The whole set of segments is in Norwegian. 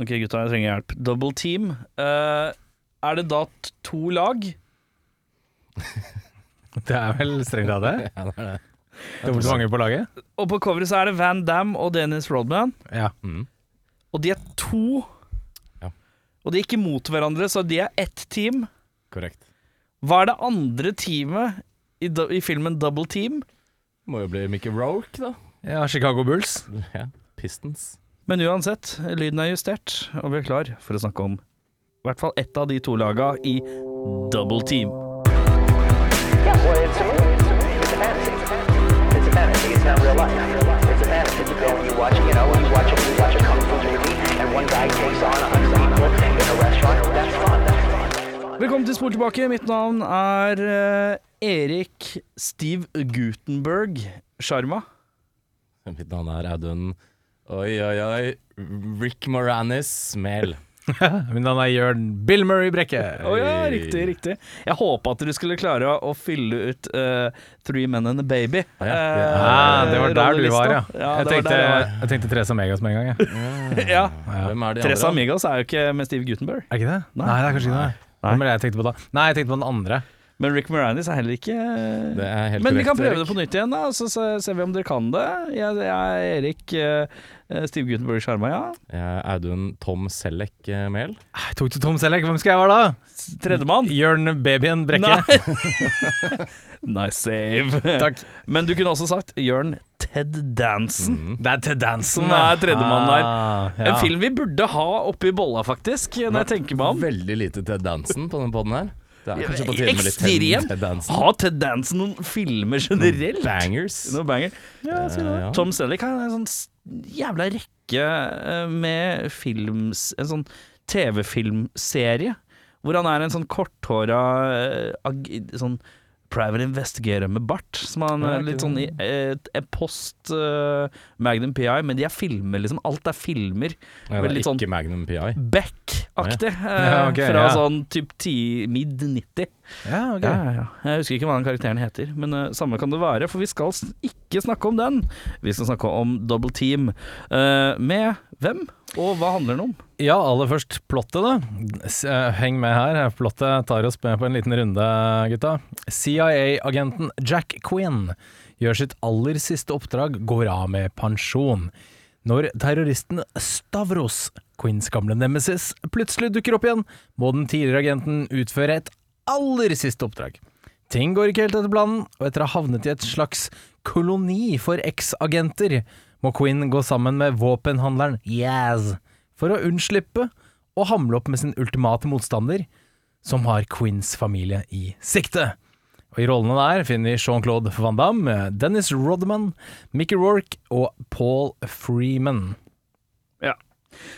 Ok, gutta, jeg trenger hjelp. Double team. Eh, er det da t- to lag? Det er vel strengt tatt det? Ja, det er det. Dobbelt så mange på laget? Og på coveret så er det Van Damme og Dennis Rodman. Ja. Mm. Og de er to. Ja. Og de er ikke mot hverandre, så de er ett team. Korrekt. Hva er det andre teamet i, do- i filmen Double Team? Må jo bli Mickey Rourke, da. ja, Chicago Bulls. Ja. Pistons. Men uansett, lyden er justert, og vi er klar for å snakke om i hvert fall ett av de to laga i Double Team. Velkommen til Spor tilbake. Mitt navn er eh, Erik Steve Gutenberg Sharma. Mitt navn er Audun Oi, oi, oi. Rick Moranis smell. Min navn er Jørn Bill Murray Brekke. Å ja, riktig, riktig. Jeg håpa at du skulle klare å fylle ut uh, Three Men and a Baby. Ja, ja. Uh, Ah, det var der du var, ja. ja jeg, tenkte, jeg var. jeg tenkte Tres Amigas med en gang. Jeg. ja. Hvem er de Tres Amigas Amigos er jo ikke med Steve Gutenberg. Er ikke det? Nei. Nei, det er kanskje ikke det. Hvem er det jeg tenkte på da? Nei, jeg tenkte på den andre. Men Rick Moranis er heller ikke Det er helt Men vi kan prøve Erik. det på nytt igjen, da, så ser vi om dere kan det. Jeg, jeg er Erik eh, Steve Gutenberg Sharma, ja. Audun Tom Selleck eh, Mehl. Tok til Tom Selleck. Hvem skal jeg være da? Tredjemann. Jørn Babyen Brekke. Nice save. Takk. Men du kunne også sagt Jørn Ted Dansen. Mm. Det er Ted Dansen det er tredjemann der. Ah, ja. En film vi burde ha oppi bolla, faktisk, når jeg tenker meg om. Veldig lite Ted Dansen på den poden her. Det er kanskje på tide med litt Ted, Dansen. Har Ted noen filmer generelt? Bangers. Noen banger. Eh, ja. Tom Selleck har en sånn jævla rekke eh, med films En sånn TV-filmserie. Hvor han er en sånn korthåra eh, sånn private investigator med bart. Som han er litt sånn i et, et post uh, Magnum PI, men de er filmer, liksom. Alt er filmer. Ja, det er litt sånn. Beck-aktig. eh, Ja, okay, fra ja. sånn typ 10, mid 90. Ja, okay. Ja, ja. Jeg husker ikke hva den karakteren heter, men uh, samme kan det være, for vi skal ikke snakke om den. Vi skal snakke om Double Team. Uh, med hvem, og hva handler den om? Ja, aller først plottet, da. Eh, Heng med her. Plottet tar oss med på en liten runde, gutta. CIA-agenten Jack Quinn gjør sitt aller siste oppdrag, går av med pensjon. Når terroristen Stavros, Quinns gamle nemesis, plutselig dukker opp igjen, må den tidligere agenten utføre et aller siste oppdrag. Ting går ikke helt etter planen, og etter å ha havnet i et slags koloni for eks-agenter, må Quinn gå sammen med våpenhandleren Yaz for å unnslippe og hamle opp med sin ultimate motstander, som har Quinns familie i sikte. Og I rollene der finner vi Jean-Claude Van Damme, Dennis Rodman, Mickey Rourke og Paul Freeman.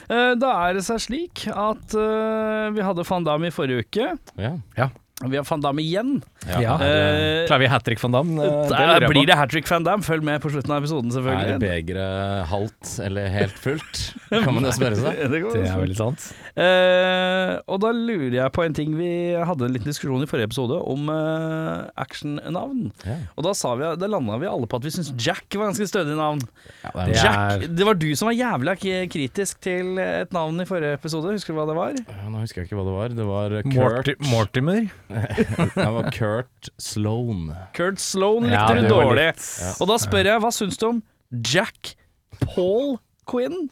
Ja. Eh, da er det seg slik at eh, vi hadde Van Damme i forrige uke. Ja. Vi har Van Damme igjen. Ja. Eh, Klarer vi hat trick Van Damme? Eh, det jeg på. blir det hat trick Van Damme. Følg med på slutten av episoden, Er selvfølgelig. begeret halvt eller helt fullt? Kan man jo spørre seg. Det går Det er veldig sant. Eh, og da lurer jeg på en ting Vi hadde en liten diskusjon i forrige episode om uh, actionnavn. Ja. Og da, sa vi, da landa vi alle på at vi syntes Jack var ganske stødig navn. Ja, det er Jack, er- Det var du som var jævla kritisk til et navn i forrige episode. Husker du hva det var? Ja, Nå husker jeg ikke hva det var. Det var Kurt Morti Mortimer. Det var Kurt Sloan. Kurt Sloan likte Ja, du dårlig. Ja. Og da spør jeg, hva syns du om Jack Paul Quinn?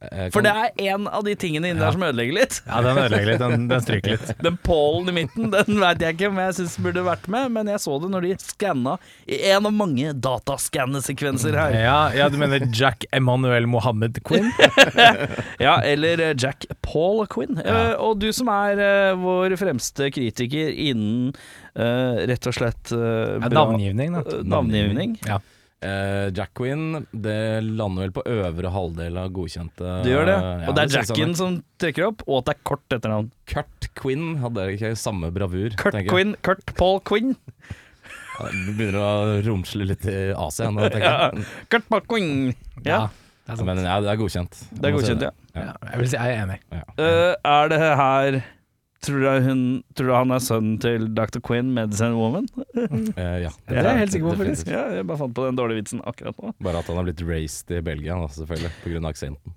Eh, For det er en av de tingene inni der som ødelegger litt. Ja, den ødelegger litt. Den, den stryker litt. Den Paulen i midten, den veit jeg ikke om jeg syns burde vært med, men jeg så det når de skanna i en av mange dataskannesekvenser her. Ja, ja, du mener Jack Emanuel Mohammed Quinn? Ja, eller eh, Jack Paul Quinn. Eh, og du som er uh, vår fremste kritiker innen uh, rett og slett Ja, navngivning, da. navngivning. Ja. Eh, Jack Quinn, det lander vel på øvre halvdel av godkjente Det gjør det. Ja, Og det er Jackin som trekker opp, og at det er kort etternavn. Kurt Quinn hadde ikke samme bravur. Kurt. Quinn, Kurt Paul Quinn. Ja, du begynner å romsle litt i Asia nå, tenker Ja. jeg. Kurt Paul Quinn. Ja, det er. Men ja, det er godkjent. det er godkjent, ja. Ja, jeg vil si jeg er enig. Uh, er det her Tror du, hun, tror du han er sønnen til Dr. Quinn, Medicine Woman? uh, ja, Det er jeg helt sikker på, faktisk. Ja, jeg bare fant på den dårlige vitsen akkurat nå. Bare at han har blitt raised i Belgia, da, selvfølgelig, pga. aksenten.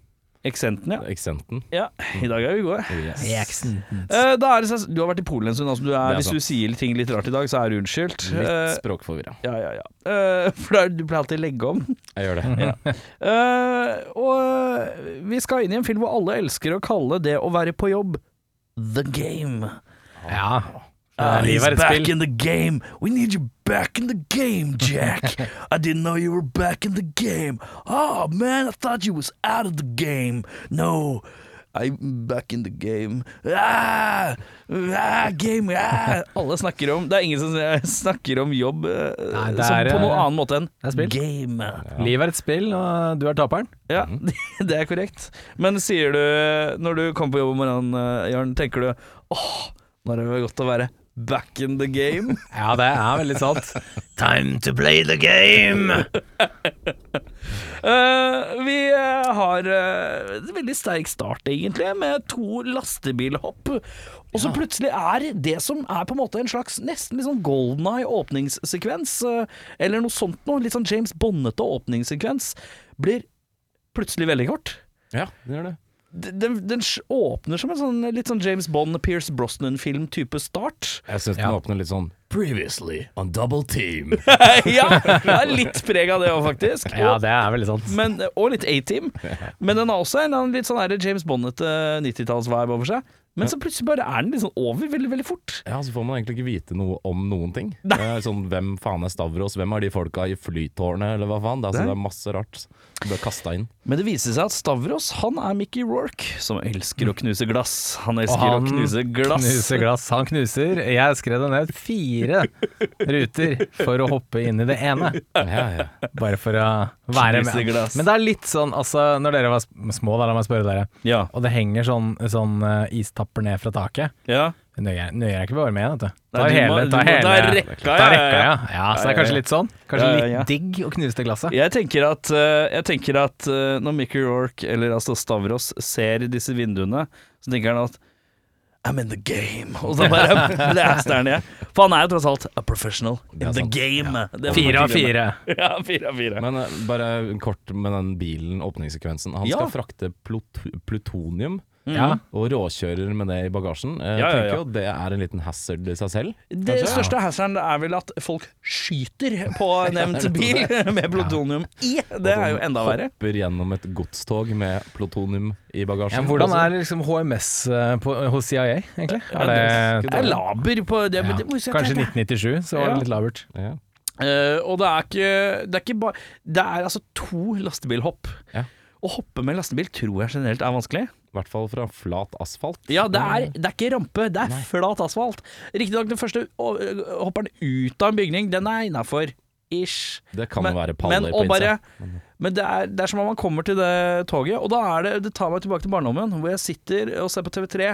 Eksenten, ja. Eksenten. ja. I dag er vi gode. Yes. Uh, da er det, sånn- du har vært i Polen en stund. Altså, du er, er hvis du sier ting litt rart i dag, så er du unnskyldt. Litt uh, språkforvirra. ja, ja, ja. Uh, for du pleier alltid å legge om. Jeg gjør det. Eh, og eh, vi skal inn i en film hvor alle elsker å kalle det å være på jobb the game. Ja. Ah, Livet he's er et back spill. in the game. We need you back in the game, Jack. I didn't know you were back in the game. Oh man, I thought you was out of the game. No. I'm back in the game. Ah, ah, game ah. Alle snakker om Det er ingen som snakker om jobb eh, Nei, som er, på noen eh, annen måte enn det er game. Livet er et spill, og du er taperen. Ja, det er korrekt. Men sier du, når du kommer på jobb om morgenen, eh, Jørn, tenker du åh, nå er det godt å være back in the game? Ja, det er veldig sant. Time to play the game! uh, vi uh, har uh, en veldig sterk start, egentlig, med to lastebilhopp. Og så plutselig er det som er på en måte en slags nesten litt sånn Golden Eye åpningssekvens, eh, eller noe sånt noe, litt sånn James Bonnete åpningssekvens, blir plutselig veldig kort. Ja, det gjør det. Den, den, åpner som en sånn, litt sånn James Bond, Pierce Brosnan-film-type start. Jeg syns den Ja. åpner litt sånn Previously on Double Team. ja, det er litt preg av det òg, faktisk. Ja, det er veldig sant. men, og litt A-Team. Men den har også en en litt sånn James Bond-ete 90-talls-vibe over seg. Men så plutselig bare er den sånn over veldig, veldig fort. Ja, så får man egentlig ikke vite noe om noen ting. Det er sånn, Hvem faen er Stavros? Hvem er de folka i flytårnet, eller hva faen? Det er, altså, Det det er masse rart blir kasta inn. Men det viser seg at Stavros han er Mickey Rourke, som elsker å knuse glass. Han elsker han å knuse glass. Knuser glass. Han knuser. Jeg skrev det ned fire ruter for å hoppe inn i det ene. Ja, ja. Bare for å være Knuse med. glass. Men det er litt sånn, altså, når dere var små, da, la meg spørre dere, Ja. og det henger sånn, sånn eh, istapper ned fra taket. ja. Nøyer nøyer jeg ikke bare med, vet du. Tar hele, tar hele ta rekka, ja, ja, ja. ja. ja. Så det er Ja, ja, kanskje litt sånn. Kanskje Ja, ja, litt digg å knuse det glasset. Jeg tenker at, eh, jeg tenker at eh, når Mickey Rourke, eller altså Stavros, ser disse vinduene, så tenker han at I'm in the game. Og så bare blaster han igjen. For han er jo tross alt a professional in the game. Det Fire av fire. Ja, fire av fire. Men eh, bare kort med den bilen, åpningssekvensen. Han skal frakte plut plutonium, Ja. og råkjører med det i bagasjen. Jeg Ja, ja, tenker jo det er en liten hazard i seg selv. Det største hazarden er vel at folk skyter på nevnt bil med plutonium i. Det er jo enda verre. Hopper gjennom et godstog med plutonium i Ja, bagasjen. hvordan er liksom HMS eh, på, hos CIA, egentlig? Er det, Det er laber på det, det må si Kanskje 1997, så var det litt labert. Ja. Uh, og det er ikke Det er ikke bare Det er altså to lastebilhopp. Ja. Å hoppe med lastebil tror jeg generelt er vanskelig. I hvert fall fra flat asfalt. Ja, det er, det er ikke rampe, det er flat asfalt. Riktignok den første hopper hopperen ut av en bygning, den er innafor. Ish. Det kan men, jo være paller men, på innsida. men det er, det er som om man kommer til det toget, og da er det Det tar meg tilbake til barndommen, hvor jeg sitter og ser på TV3.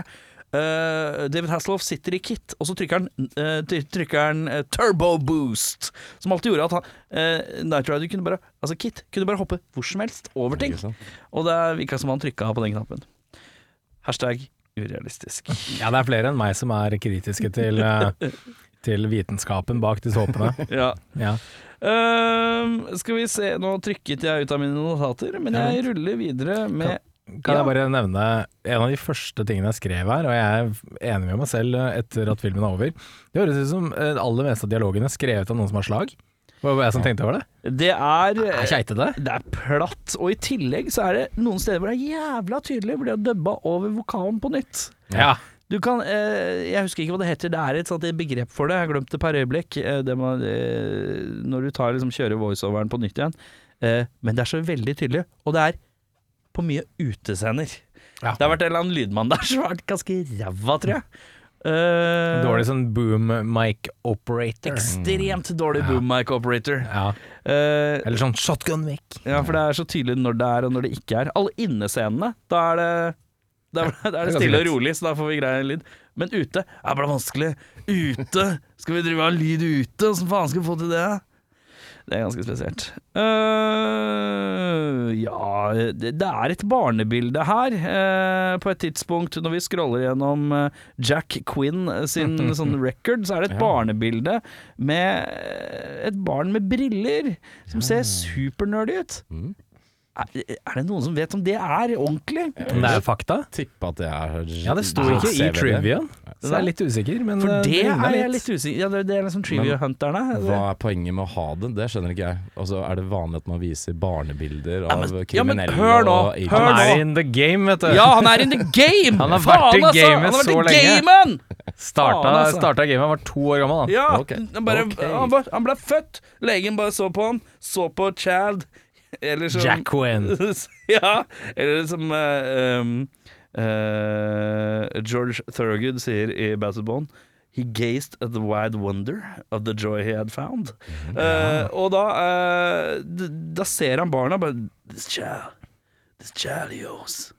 Uh, David Hasselhoff sitter i kit, og så trykker han, uh, trykker han uh, turbo boost. Som alltid gjorde at han uh, Night Rider kunne bare Altså Kit kunne bare hoppe hvor som helst over ting. Og det virka som han trykka på den knappen. Hashtag urealistisk. Ja, det er flere enn meg som er kritiske til, eh, til vitenskapen bak disse håpene. ja. Ja. Uh, skal vi se, nå trykket jeg ut av mine notater, men jeg ruller videre med Kan Ja. jeg bare nevne en av de første tingene jeg skrev her, og jeg er enig med meg selv eh, etter at filmen er over. Det høres ut som eh, det aller meste av dialogene er skrevet av noen som har slag. Hva var jeg som tenkte over det? Det er Det er. Det er platt, og i tillegg så er det noen steder hvor det er jævla tydelig, hvor de har dubba over vokalen på nytt. Ja. Du kan eh, Jeg husker ikke hva det heter, det er et sånt begrep for det, jeg har glemt det per øyeblikk. Eh, det må, eh, når du tar liksom kjører voiceoveren på nytt igjen. Eh, men det er så veldig tydelig, og det er på mye utescener. Ja. Det har vært en eller annen lydmann der som har vært ganske ræva, tror jeg. Eh, Dårlig sånn boom mic operator. Ekstremt dårlig boom mic operator. Ja. Uh, Eller sånn shotgun mic. ja, for det er så tydelig når det er og når det ikke er. Alle innescenene, da er det da er, da er det stille og rolig, så da får vi grei lyd. Men ute er bare vanskelig. Ute! Skal vi drive av lyd ute? Åssen faen skal vi få til det? Det er ganske spesielt. Uh, ja det, er et barnebilde her, Uh, på et tidspunkt når vi scroller gjennom øh, Jack Quinn sin sånn record, så er det et Ja. barnebilde med et barn med briller som ser supernerdy ut. Mm. Er, det noen som vet om det er ordentlig? Det er fakta? Tippe at det er Ja, det sto ikke i triviaen, så jeg er litt usikker. Men For det, det er jeg litt usikker Ja, det er liksom trivia hunterne. Hva er poenget med å ha det? Det skjønner ikke jeg. Altså, Er det vanlig at man viser barnebilder Ja, av kriminelle? ja, men hør nå, hør? Han nå. er in the game, vet du. Ja, han er in the game! Han har Faen, vært i altså! gamet Han har vært så i lenge. gamen! Starta, Faen, altså. starta gamet, han var to år gammel. Han. Ja, okay. han, bare, okay. han, var, han ble født. Legen bare så på han, så på Chad. Eller som Jack Quinn. ja, eller som uh, um, eh, George Thorogood sier i Battleborn He gazed at the wide wonder of the joy he had found. Eh, og da, eh, da ser han barna bare This child, this child yours,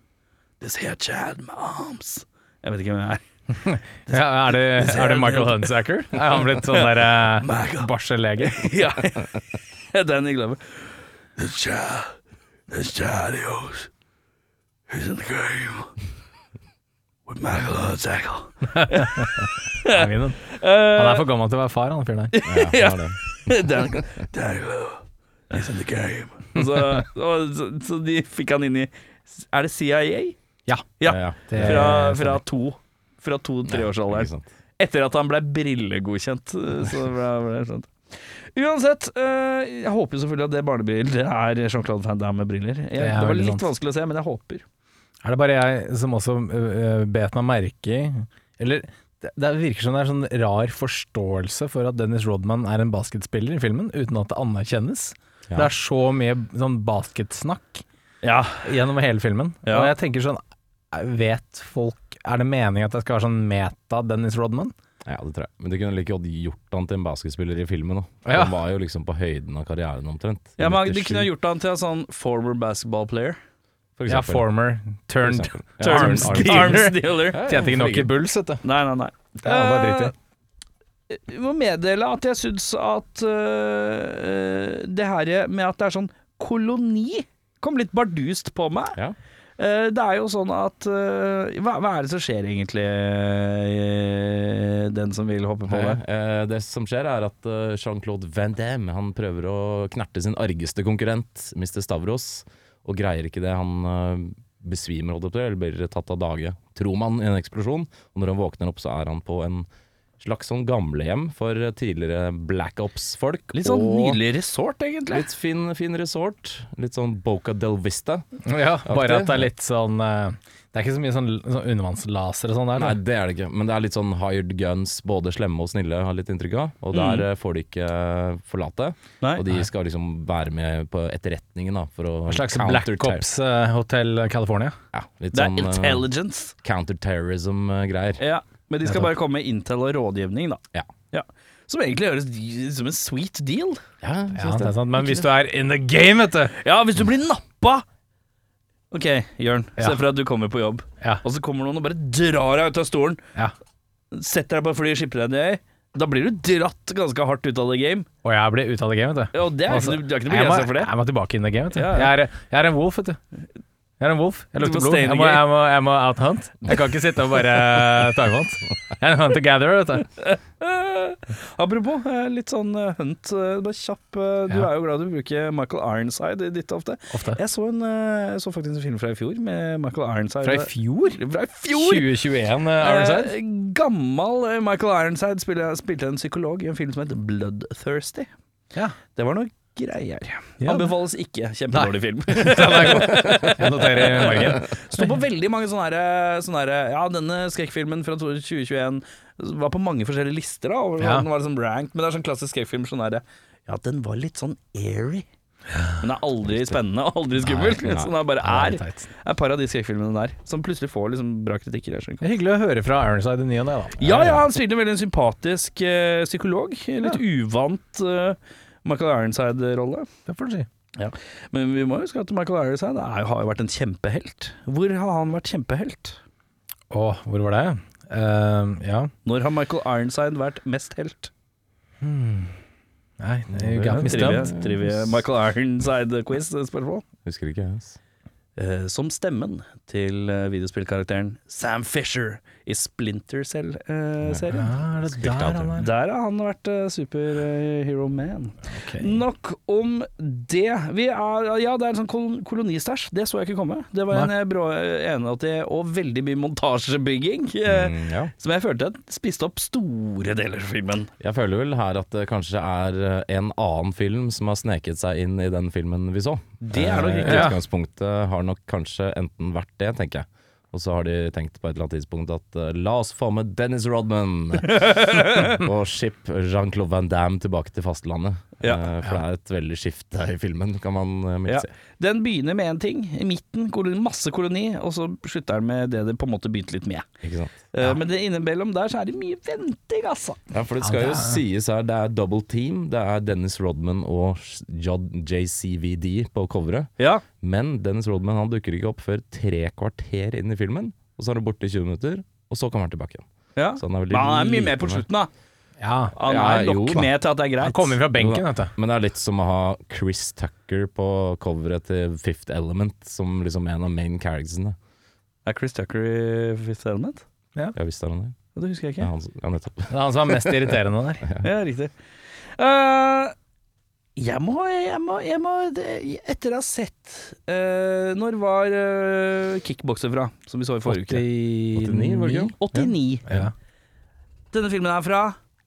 this here child in my arms. Jeg vet ikke hvem jeg er. Ja, er, det, er det Michael Hunsacker? Er han blitt sånn der uh, barselege? ja, Danny Glover. This child, this child of yours, is in the game with Michael den. Han er for gammel til å være far, han fyren der. Ja, er. Danny, Danny he's in the game. Så, så, så de fikk han inn i Er det CIA? Ja. Ja, Ja, ja. Det fra, fra to. Fra to-treårsalderen. Etter at han ble brillegodkjent. Så ble, ble det sånn. Uansett, øh, jeg håper jo selvfølgelig at det barnebildet er Jean-Claude Van Damme med briller. Jeg, Det det, var litt sant. vanskelig å se, men jeg håper. Er det bare jeg som også øh, bet meg merke i Eller det, det virker som det er sånn rar forståelse for at Dennis Rodman er en basketspiller i filmen, uten at det anerkjennes. Ja. Det er så mye sånn basketsnakk Ja, gjennom hele filmen. Ja. Og jeg tenker sånn Vet folk Er det meningen at jeg skal være sånn meta Dennis Rodman? Ja, det tror jeg. Men du kunne like godt gjort han til en basketspiller i filmen. Da. Ja. Han var jo liksom på høyden av karrieren omtrent. ja men De kunne gjort han til en sånn former basketball player. for Ja, former turned for Ja, Arms, arm- arm- arms dealer. Ja, ja, Tjente ikke nok i Bulls, vet du. Nei, nei, nei. Det er dritt i. Eh, Jeg må meddele at jeg syns at uh, det her med at det er sånn koloni kom litt bardust på meg. Ja. Eh, Det er jo sånn at øh, hva, hva er det som skjer egentlig, eh, den som vil hoppe på det? Eh, Det som skjer er at eh, Jean-Claude Van Damme Han prøver å knerte sin argeste konkurrent, Mr. Stavros, og greier ikke det. Han eh, besvimer, holdt jeg på eller blir tatt av dage, tror man, i en eksplosjon. Og når han våkner opp, så er han på en slags sånn gamlehjem for tidligere Black Ops-folk. Litt sånn og nydelig resort, egentlig. Litt fin, fin resort. Litt sånn Boca del Vista. Ja, bare at det er litt sånn eh, Det er ikke så mye sånn, sånn undervannslaser og sånn der. Nei, det er det ikke. Men det er litt sånn hired guns, både slemme og snille, har litt inntrykk av. Og der mm. får de ikke eh, forlate. Nei. Og de skal liksom være med på etterretningen, da. For å En slags Black Ops eh, Hotel California. Ja, litt Det er sånn eh, intelligence. counterterrorism-greier. Ja, men de skal bare komme med intel og rådgivning, da. Ja. Som egentlig høres som en sweet deal. Ja, Ja, det er sant. Men hvis du er in the game, vet du Ja, hvis du blir nappa Ok, Jørn, Ja. se for deg at du kommer på jobb, Ja. og så kommer noen og bare drar deg ut av stolen. Ja. Setter deg på flyet, skipper deg ned. Da blir du dratt ganske hardt ut av the game. Og jeg blir ute av det game, vet du. Ja, det er Altså, du, du er ikke noe begeistra for det. jeg må tilbake in the game, vet du. Ja, ja. Jeg, er, jeg er en wolf, vet du. Jeg er en wolf. Jeg lukter blod. Jeg må, jeg må, jeg må outhunt. Jeg kan ikke sitte og bare ta imot. Jeg er en hunter-gatherer, vet du. Apropos, eh, litt sånn eh, hunt, eh, bare kjapp. eh, Du Ja. er jo glad du bruker Michael Ironside i ditt ofte. Ofte. Jeg så, en, eh, jeg så faktisk en film fra i fjor med Michael Ironside. Fra i fjor? Fra i fjor! 2021, uh, Ironside. Eh, gammal eh, Michael Ironside spilte, spilte en psykolog i en film som heter Bloodthirsty. Ja. Det var noe greier. Ja. Anbefales ikke. Kjempedårlig film. Jeg noterer i margen. Sto på veldig mange sånne, her, sånne her, Ja, denne skrekkfilmen fra 2021 var på mange forskjellige lister. da og Ja. Den var liksom ranked Men det er sånn klassisk skrekkfilm sånn her, Ja, den var litt sånn airy. Men det er aldri spennende og aldri skummelt. Så den bare Ja, er, det er par av de skrekkfilmene der som plutselig får liksom bra kritikker. Det er hyggelig å høre fra Ironside i ny og ne, da. Ja, ja, han spilte en veldig sympatisk uh, psykolog. Litt uvant eh, Michael Ironside-rolle. Det får du si. Men vi må huske at Michael Ironside er, har jo vært en kjempehelt. Hvor har han vært kjempehelt? Å, hvor var det? Uh, ja. Når har Michael Ironside vært mest helt? Nei, you got me Trivia, stumped. trivia Michael Ironside-quiz-spørsmål. Husker ikke jeg. Yes. Uh, som stemmen til eh, videospillkarakteren Sam Fisher i Splinter Cell-serien. Ja, er det der han er? Der har han vært uh, superhero man. Okay. Nok om det. Vi er, ja, det er en sånn kol kolonistæsj. Det så jeg ikke komme. Det var en Nei. en brå 81 og veldig mye montasjebygging. eh, Mm, ja. Som jeg følte spiste opp store deler av filmen. Jeg føler vel her at det kanskje er eh, en annen film som har sneket seg inn i den filmen vi så. Det er nok Eh, riktig. Ja. Utgangspunktet har nok kanskje enten vært det, tenker jeg. Og så har de tenkt på et eller annet tidspunkt at uh, la oss få med Dennis Rodman og ship Jean-Claude Van Damme tilbake til fastlandet. Ja. Uh, for det er et veldig skifte i filmen, kan man uh, Ja. si. Den begynner med én ting. I midten koloni, masse koloni, og så slutter den med det det på en måte begynte litt med. Ikke sant? Eh, Men det innimellom der så er det mye venting, altså. Ja, for det Ja, skal er... jo sies her, det er double team. Det er Dennis Rodman og JCVD på coveret. Ja. Men Dennis Rodman han dukker ikke opp før tre kvarter inn i filmen. Og så er han borte i 20 minutter, og så kommer han tilbake igjen. ja. Så han er Men han er mye mer med på slutten, da. Ja. Han er ja, nok med til at det er greit. Han kommer fra benken, vet du. Men det er litt som å ha Chris Tucker på coveret til Fifth Element som liksom en av main charactersene. Er Chris Tucker i Fifth Element? Ja, visst er han det. Det husker jeg Ja, han, ja nettopp. Det er han som er mest irriterende der. Ja, riktig. Uh, jeg må, jeg må, jeg må det, Etter å ha sett uh, Når var uh, Kickbokser fra, som vi så i forrige uke? 89, var det ikke? 89. Ja. Denne filmen er fra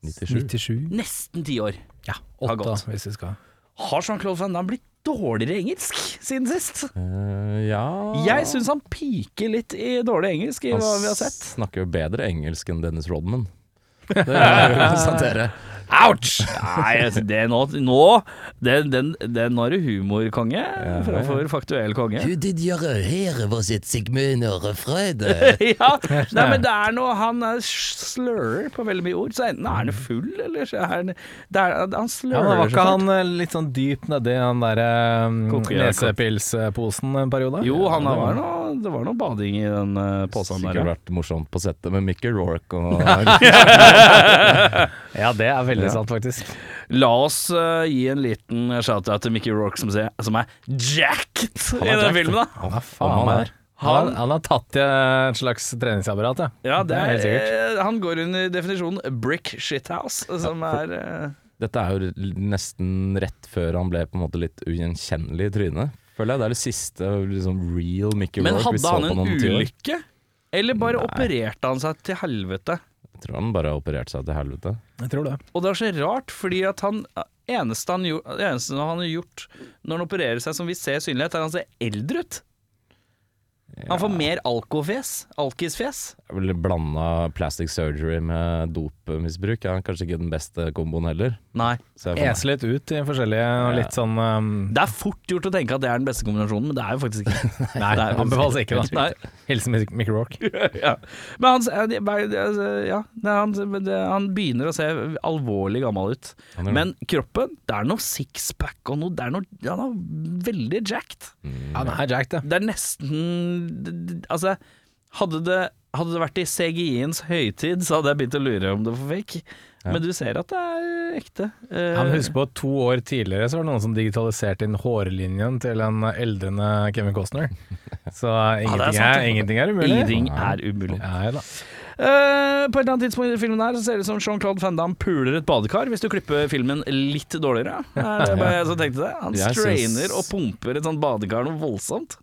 97. 97. nesten ti år. Ja, Har åtte, gått. hvis vi skal. Har Jean-Claude Van Damme blitt dårligere engelsk siden sist? Eh, ja Jeg syns han piker litt i dårlig engelsk i Han hva vi har sett. snakker jo bedre engelsk enn Dennis Rodman. Det må jeg jo konstatere. Ouch! Nei, altså, det nå, nå det, den, den, Nå er du humorkonge framfor faktuell konge. Du, did göra her var sitt Sigmund Freide? ja, nei, men det er noe Han er slurrer på veldig mye ord, så enten er han full, eller så er han det er, Han Ja, slurrer men Var ikke han eh, litt sånn dyp nedi den der um, nesepilsposen en periode? Jo, han var noe, det var noe bading i den uh, posen Sikkert der. ja. vært morsomt på settet med Mickey Rourke og Ja, det er veldig Ja. sant, faktisk. La oss uh, gi en liten shout-out til Mickey Rourke, som, ser, som er jacked i er den jacked, filmen. da Han er faen han er. Han, han har tatt i et slags treningsapparat, ja. Ja, det er, sikkert. eh, han går under definisjonen brick shithouse, som er eh, Dette er jo nesten rett før han ble på en måte litt ugjenkjennelig i trynet. Føler jeg Det er det siste liksom real Mickey Men Rourke vi hadde så han på en noen tiår. ulykke? Eller bare Nei. opererte han seg til helvete? Jeg tror han bare opererte seg til helvete. Jeg tror det. Og det er så rart, fordi at han eneste han, gjo- det eneste han har gjort når han opererer seg som vi ser synlighet, er at han ser eldre ut. Han får mer alkofjes. Alkisfjes. Blanda plastic surgery med dopmisbruk. Er kanskje ikke den beste komboen heller. Nei. Ese litt ut i forskjellige og litt sånn um, Det er fort gjort å tenke at det er den beste kombinasjonen, men det er jo faktisk ikke. Nei, Det anbefales ikke, da. Nei. Hilsen Mick- Rock. Ja. Men han, eh, altså, ja, han, han begynner å se alvorlig gammel ut. Men kroppen, det er noe sixpack og noe, det er noe Han er veldig jacked. Han er jacked, det. Det er nesten Altså, hadde det, hadde det vært i CGI-ens høytid, så hadde jeg begynt å lure om det var fake. Ja. Men du ser at det er ekte. Eh, men husker på at to år tidligere så var det noen som digitaliserte inn hårlinjen til en eldrende Kevin Costner. Så ingenting, sant, er, det. ingenting er umulig. Ingenting er umulig. Ja, da. Eh, på et eller annet tidspunkt i filmen her så ser det ut som Jean-Claude Van Damme puler et badekar, hvis du klipper filmen litt dårligere. Er det bare jeg som tenkte det? Han strainer og pumper et sånt badekar noe voldsomt.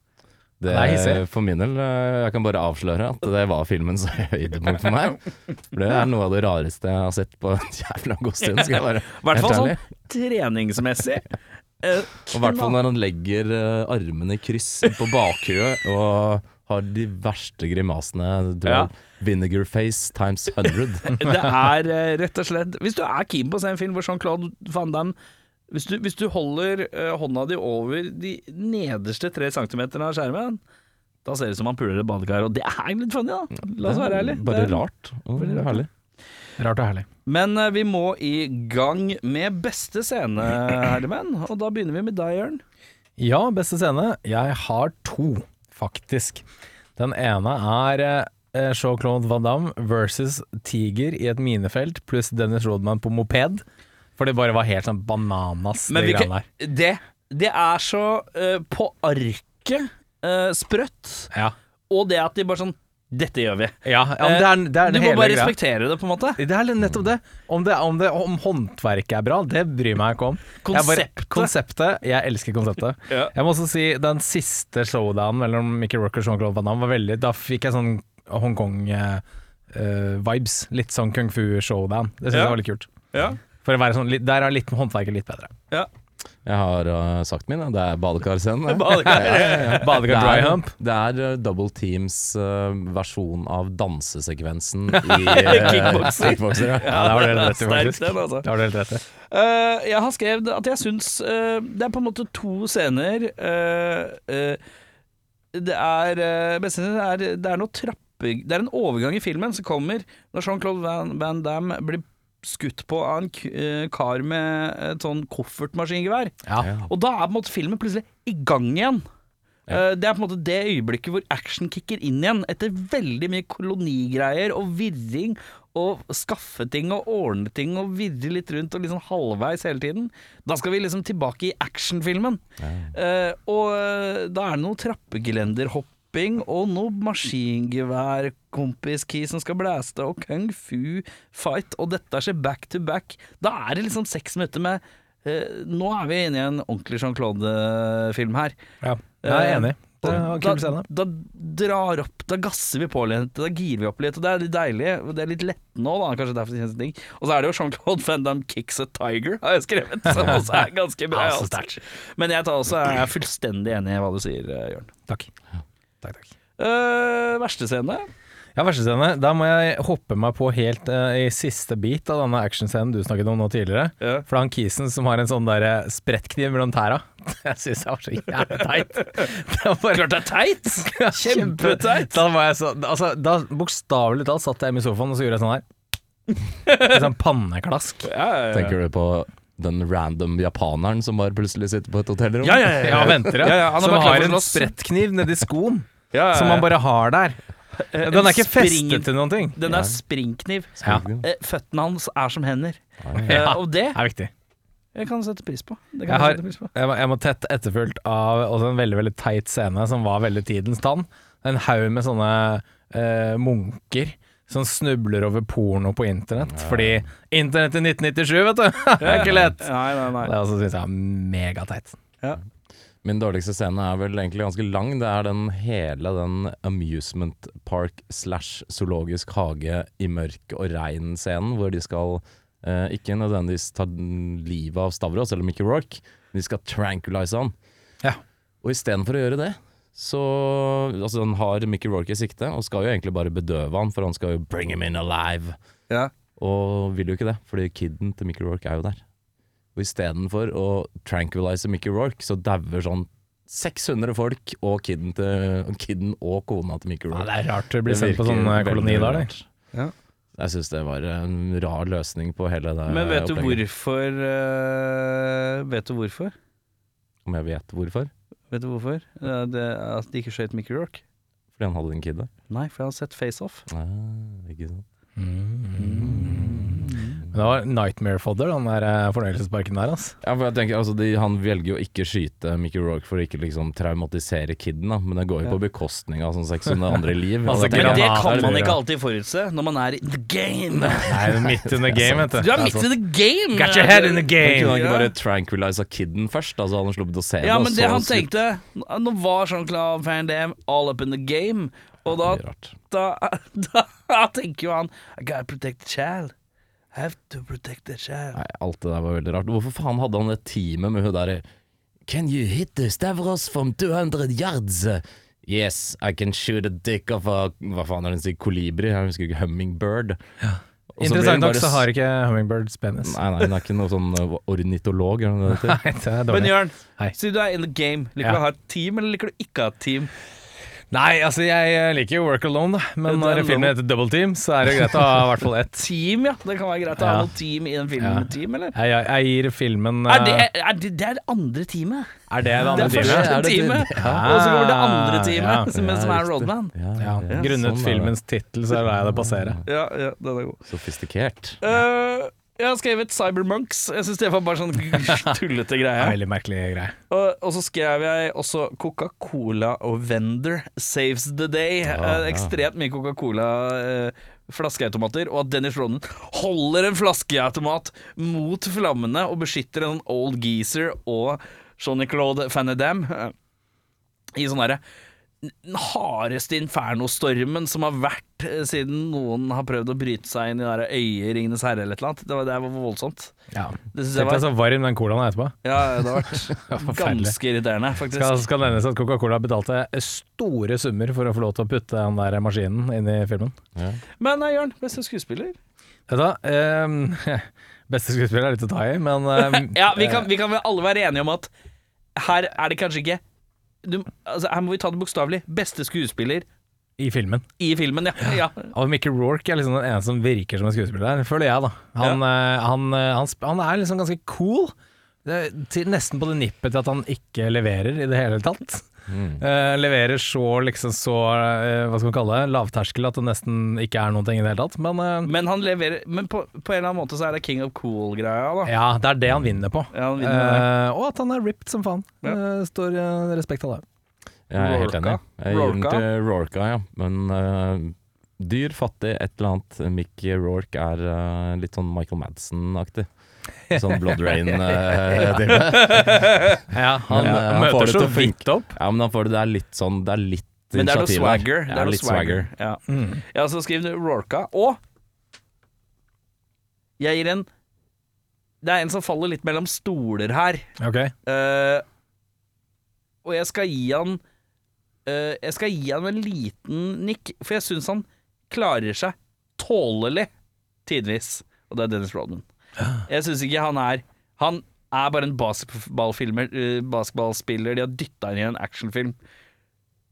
Det, er for min del, eh, jeg kan bare avsløre at det var filmens høydepunkt for meg. For det er noe av det rareste jeg har sett på en jævla god stund, skal jeg være I hvert fall sånn treningsmessig. Uh, Og i hvert fall når han legger eh, armene i kryss på bakhuet og har de verste grimasene. Du Ja. Vinegar face times 100. Det er rett og slett Hvis du er keen på å se en film hvor Jean-Claude Van Damme hvis du, hvis du holder eh, hånda di over de nederste tre centimeterne av skjermen, da ser det ut som han puler et badekar. Og det er litt funny, da. La oss være ærlige. Bare Det er- rart. Og Veldig rart. herlig. Rart og herlig. Men eh, vi må i gang med beste scene, herremenn. Og da begynner vi med deg, Jørn. Ja, beste scene. Jeg har to, faktisk. Den ene er eh, Jean-Claude Van Damme versus Tiger i et minefelt pluss Dennis Rodman på moped. For det bare var helt sånn bananas, Men det greiene der. det, det er så eh, på arket eh, sprøtt, Ja, og det at de bare sånn Dette gjør vi. ja, ja men det er, det er Du må bare greia. respektere det, på en måte. Det er nettopp det. Om, det, om, det, om håndverket er bra, det bryr meg ikke om. Jeg bare- Konseptet. konseptet. Jeg elsker konseptet. Ja. Jeg må også si den siste showdown mellom Mickey Rourke og Jean-Claude Van Damme var veldig Da fikk jeg sånn Hongkong-vibes. litt sånn kung fu-showdown. Det syns jeg var litt kult. Ja. For å være sånn, litt- Der er litt håndverket litt bedre. Jeg har uh, sagt min, ja. det er badekarscenen. det. Badekar Det dry hump. Det er uh, Double Teams uh, versjon av dansesekvensen i uh, Kickboxing. kickboxer. Ja. Ja, det var det helt rett i, Sterk faktisk. den, altså. Det var det helt rett i. Eh, jeg har skrevet at jeg syns eh, det er på en måte to scener eh, eh, Det er uh, beste scenen er, Det er noe trappe... Det er en overgang i filmen som kommer når Jean-Claude Van, Van Damme blir skutt på av en eh, kar med et sånn koffertmaskingevær. Ja. Og da er på en måte filmen plutselig i gang igjen. Ja. Det er på en måte det øyeblikket hvor action kicker inn igjen, etter veldig mye kolonigreier og virring og skaffe ting og ordne ting og virre litt rundt og liksom halvveis hele tiden. Da skal vi liksom tilbake i actionfilmen. Eh, og eh, da er det noe trappegelenderhopping og noe maskingeværkompiski som skal blæste, og kung fu fight, og dette skjer back to back. Da er det liksom seks minutter med eh, Nå er vi inne i en ordentlig Jean-Claude-film her. Ja. Jeg er enig. Det var da, kul scene. da drar opp Da gasser vi på litt, da girer vi opp litt, og det er litt deilig. Det er litt lett nå, da, kanskje derfor det kjennes ting. Og så er det jo Jean-Claude Van Damme 'Kicks a Tiger', har jeg skrevet, som også er ganske bra. Men jeg tar også, jeg er fullstendig enig i hva du sier, eh, Jørn. Takk. Takk, takk. Uh, verste scene? Ja, verste scene. Da må jeg hoppe meg på helt uh, i siste bit av denne actionscenen du snakket om nå tidligere. Ja. For det er han Kisen som har en sånn der sprettkniv mellom tæra. Jeg syns det var så jævlig teit. Det var bare- Klart det er teit! Kjempeteit! Da var jeg så Altså, da bokstavelig talt satt jeg i sofaen og så gjorde jeg sånn her. En sånn panneklask. Ja, ja, ja. Tenker du på den random japaneren som bare plutselig sitter på et hotellrom? Ja, ja, ja, Ja, venter, ja. Ja, ja, som har en sprettkniv nedi skoen, Ja, ja, som man bare har der. Eh, Den er ikke festet til noen ting. Den er springkniv. Ja. Eh, Føttene hans er som hender. Eh, Ja. og det er viktig. jeg kan sette pris på. Det Jeg, kan har, pris på. jeg, må, jeg må tett etterfulgt av også en veldig veldig teit scene som var veldig tidens tann. En haug med sånne eh, munker som snubler over porno på internett. Fordi internett i 1997, vet du! det er ikke lett! Nei, nei, nei. Det også syns jeg er megateit. Min dårligste scene er vel egentlig ganske lang. Det er den hele den amusement park slash zoologisk hage i mørk og regn-scenen, hvor de skal eh, ikke nødvendigvis ta livet av Stavros eller Mickey Rourke, men de skal tranquilize han. Ja. Og istedenfor å gjøre det, så Altså, han har Mickey Rourke i sikte, og skal jo egentlig bare bedøve han, for han skal jo bring him in alive. Ja. Og vil jo ikke det, fordi kiden til Mickey Rourke er jo der. Og istedenfor å tranquilize Mickey Rourke, så dauer sånn 600 folk og kiden, til, kiden og kona til Mickey Ja, Rourke. det er rart å bli sendt på sånn eh, koloni eller? Ja. Jeg syns det var en rar løsning på hele det Men vet du opplegget. hvorfor eh, Vet du hvorfor? Om jeg vet hvorfor? Vet du hvorfor? Ja, det, at de ikke skjøt Mickey Rourke? Fordi han hadde en kid der. Nei, fordi han har sett Face Off. Ah, ikke sant. Men det var Nightmare Fodder, den der eh, fornøyelsesparken der, altså. Ja, for jeg tenker, altså, de, Han velger jo ikke skyte Mickey Rourke for å ikke liksom traumatisere kiden, da. men det går jo på bekostning av sånn 600 andre liv. Altså, da Men det kan man ikke alltid forutse når man er in the game. Nei, midt in the game, vet Du Du er midt in i the game! Got your head in the game! Kunne han ikke bare tranquilize kiden først? Altså hadde han sluppet å se det? Ja, men det han tenkte Nå var Jean-Claude Van Damme all up in the game, og da, er da, da tenker jo han I gotta protect the child. Have to protect the child. Nei, alt det der var veldig rart. Hvorfor faen hadde han det teamet med hun derre Can you hit the Stavros from 200 yards? Yes, I can shoot a dick of a Hva faen er det hun sier? Kolibri? Jeg husker ikke. Hummingbird. Ja. Interessant nok bare så har ikke hummingbirds penis. Nei, nei, hun er ikke noe sånn uh, ornitolog, eller noe det. Nei, det er Men dårlig. Jørn, sier siden du er in the game, liker du å ha et team, eller liker du ikke å ha et team? Nei, altså jeg eh, liker jo Work Alone, da. Men Det er når filmen heter Double Team, så er det greit å ha i hvert fall ett. Team, ja. Det kan være greit å ha Ja. noe team i en film Ja. med team, eller? Jeg, jeg, jeg gir filmen Er det, eh, er det, det er det andre teamet. Er det det Det andre er første teamet? Er det det? teamet, Ja. og så kommer det andre teamet, Ja, som, ja, som er. Roadman. Ja, Ja, ja, grunnet sånn er det. filmens tittel så lar jeg det passere. Ja, ja, den er god. Sofistikert. Eh, Jeg har skrevet Cybermonks. Jeg syns det var bare sånn tullete greie. Veldig merkelig greie. Og, og så skrev jeg også Coca-Cola og Vendor saves the day. Eh, ekstremt mye Coca-Cola. Eh, Flaskeautomater, og at Dennis Ronan holder en flaskeautomat mot flammene og beskytter en sånn old geezer og Jean-Claude Van Damme eh, i sånn derre den hardeste infernostormen som har vært eh, siden noen har prøvd å bryte seg inn i der øyet i Ringenes herre eller et eller annet. Det var, det var voldsomt. Ja. Det synes Tenk jeg var så varm den colaen er etterpå. Ja, det har vært ganske irriterende, faktisk. Skal, skal nevnes at Coca-Cola betalte store summer for å få lov til å putte den der maskinen inn i filmen. Men eh, Jørn, beste skuespiller? Vet du hva? ehm, beste skuespiller er litt å ta i, men ehm, Ja, vi kan, vi kan vel alle være enige om at her er det kanskje ikke du, altså, Her må vi ta det bokstavelig. Beste skuespiller i filmen. i filmen, ja. ja. Og Mickey Rourke er liksom den eneste som virker som en skuespiller der, føler jeg, da. Han, eh, han, eh, han, sp- han er liksom ganske cool. Det til, nesten på det nippet til at han ikke leverer i det hele tatt. Eh, leverer så liksom så uh, Hva skal man kalle det? Lavterskel at det nesten ikke er noen ting i det hele tatt. Men uh, Men han leverer Men på, på en eller annen måte så er det King of Cool-greia, da. ja, det er det han vinner på. Ja, han vinner. Eh, og at han er ripped som faen. Ja. Står respekt av det. Jeg er helt enig. Rorka? Jeg gir den til Rorka, ja. Men uh, dyr, fattig, et eller annet. Mickey Rorke er uh, litt sånn Michael Madsen-aktig. Sånn Blood Rain-type. Ja, han ja, eh, han møter så vidt opp. ja, men han får det, det er litt sånn Det er litt Men det er noe swagger. Det er noe litt swagger. Ja. Mm. ja, så skriv du Rorka. Og jeg gir en Det er en som faller litt mellom stoler her. Ok. Uh, og jeg skal gi han eh, Jeg skal gi han en liten nikk, for jeg syns han klarer seg tålelig tidvis. Og det er Dennis Rodman. Jeg syns ikke han er Han er bare en eh, basketballspiller de har dytta inn i en actionfilm.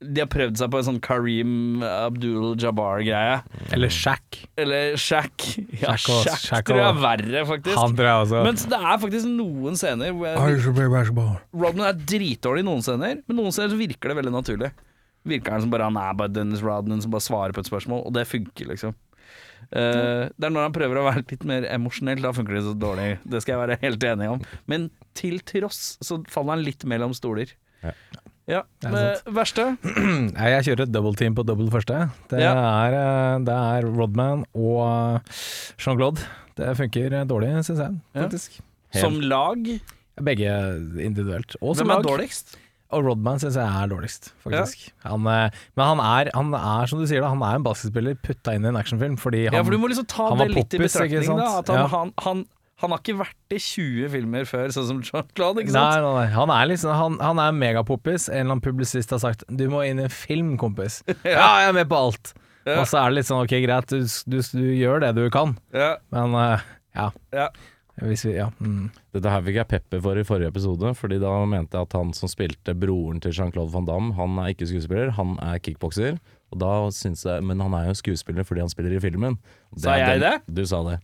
De har prøvd seg på en sånn Kareem Abdul-Jabbar-greie. Eller Shack. Eller Shack. Ja, Shaq og- Shack, Shaq tror jeg er verre, faktisk. Han tror jeg også. Men det er faktisk noen scener hvor jeg, Rodman er dritdårlig i noen scener, men noen scener så virker det veldig naturlig. Virker han som bare han er bare Dennis Rodman som bare svarer på et spørsmål, og det funker, liksom. Uh, det er når han prøver å være litt mer emosjonell, da funker det så dårlig. Det skal jeg være helt enig om. Men til tross så faller han litt mellom stoler. Ja. Ja, Det er men verste? Jeg kjører double team på double første. Det, Ja. er, eh, det er Rodman og Jean-Claude. Det funker eh, dårlig, syns jeg, Ja. faktisk. Som lag? Begge individuelt. Og som Hvem er lag. dårligst? Og Rodman syns jeg er dårligst, faktisk. Han, eh, men han er, han er, som du sier, da, han er en basketspiller putta inn i en actionfilm fordi han ja, for du må liksom ta han det var litt i poppis, ikke betraktning, da. At han, Ja. Han, har ikke vært i 20 filmer før, sånn som Jean-Claude, ikke sant? nei, nei. Han er liksom Han, han er megapoppis. En eller annen publisist har sagt 'du må inn i en film, kompis'. ja, jeg er med på alt. Ja. Og så er det litt sånn ok, greit, du, du, du gjør det du kan, Ja, men uh, ja. ja. Hvis vi, ja. Mm. Dette her fikk jeg pepper for i forrige episode, Fordi da mente jeg at han som spilte broren til Jean-Claude Van Damme, han er ikke skuespiller, han er kickbokser. Og da synes jeg, Men han er jo skuespiller fordi han spiller i filmen. Det Sa er jeg Den- Du sa det.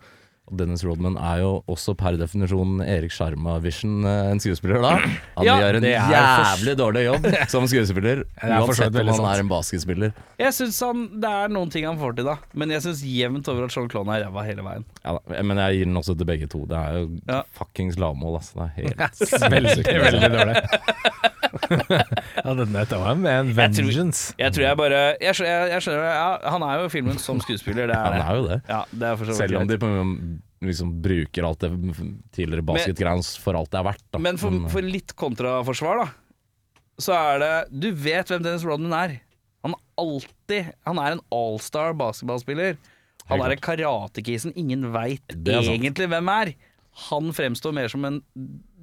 Dennis Rodman er jo også per definisjon Erik Sjarma-vision eh, en skuespiller da. Han Ja, gjør en er jævlig dårlig jobb som skuespiller, er uansett om han er en basketspiller. Jeg syns han Det er noen ting han får til, da. Men jeg syns jevnt over at Sean Clone er ræva hele veien. Ja, da, men jeg gir den også til begge to. Det er jo Ja. fuckings lavmål, altså. Det er helt Veldig, veldig dårlig. ja, dette var med en Jeg tror- vengeance. Jeg tror jeg bare Jeg skjønner, jeg, jeg skjønner ja, Han er jo filmen som skuespiller, det er Han er jo det. Ja, det er Selv om de på liksom bruker alt det tidligere basketgreiene for alt det er verdt. Da. Men for, for litt kontraforsvar, da, så er det Du vet hvem Dennis Rodman er. Han er alltid Han er en allstar basketballspiller. Han er en karatekisen ingen veit egentlig hvem er. Han fremstår mer som en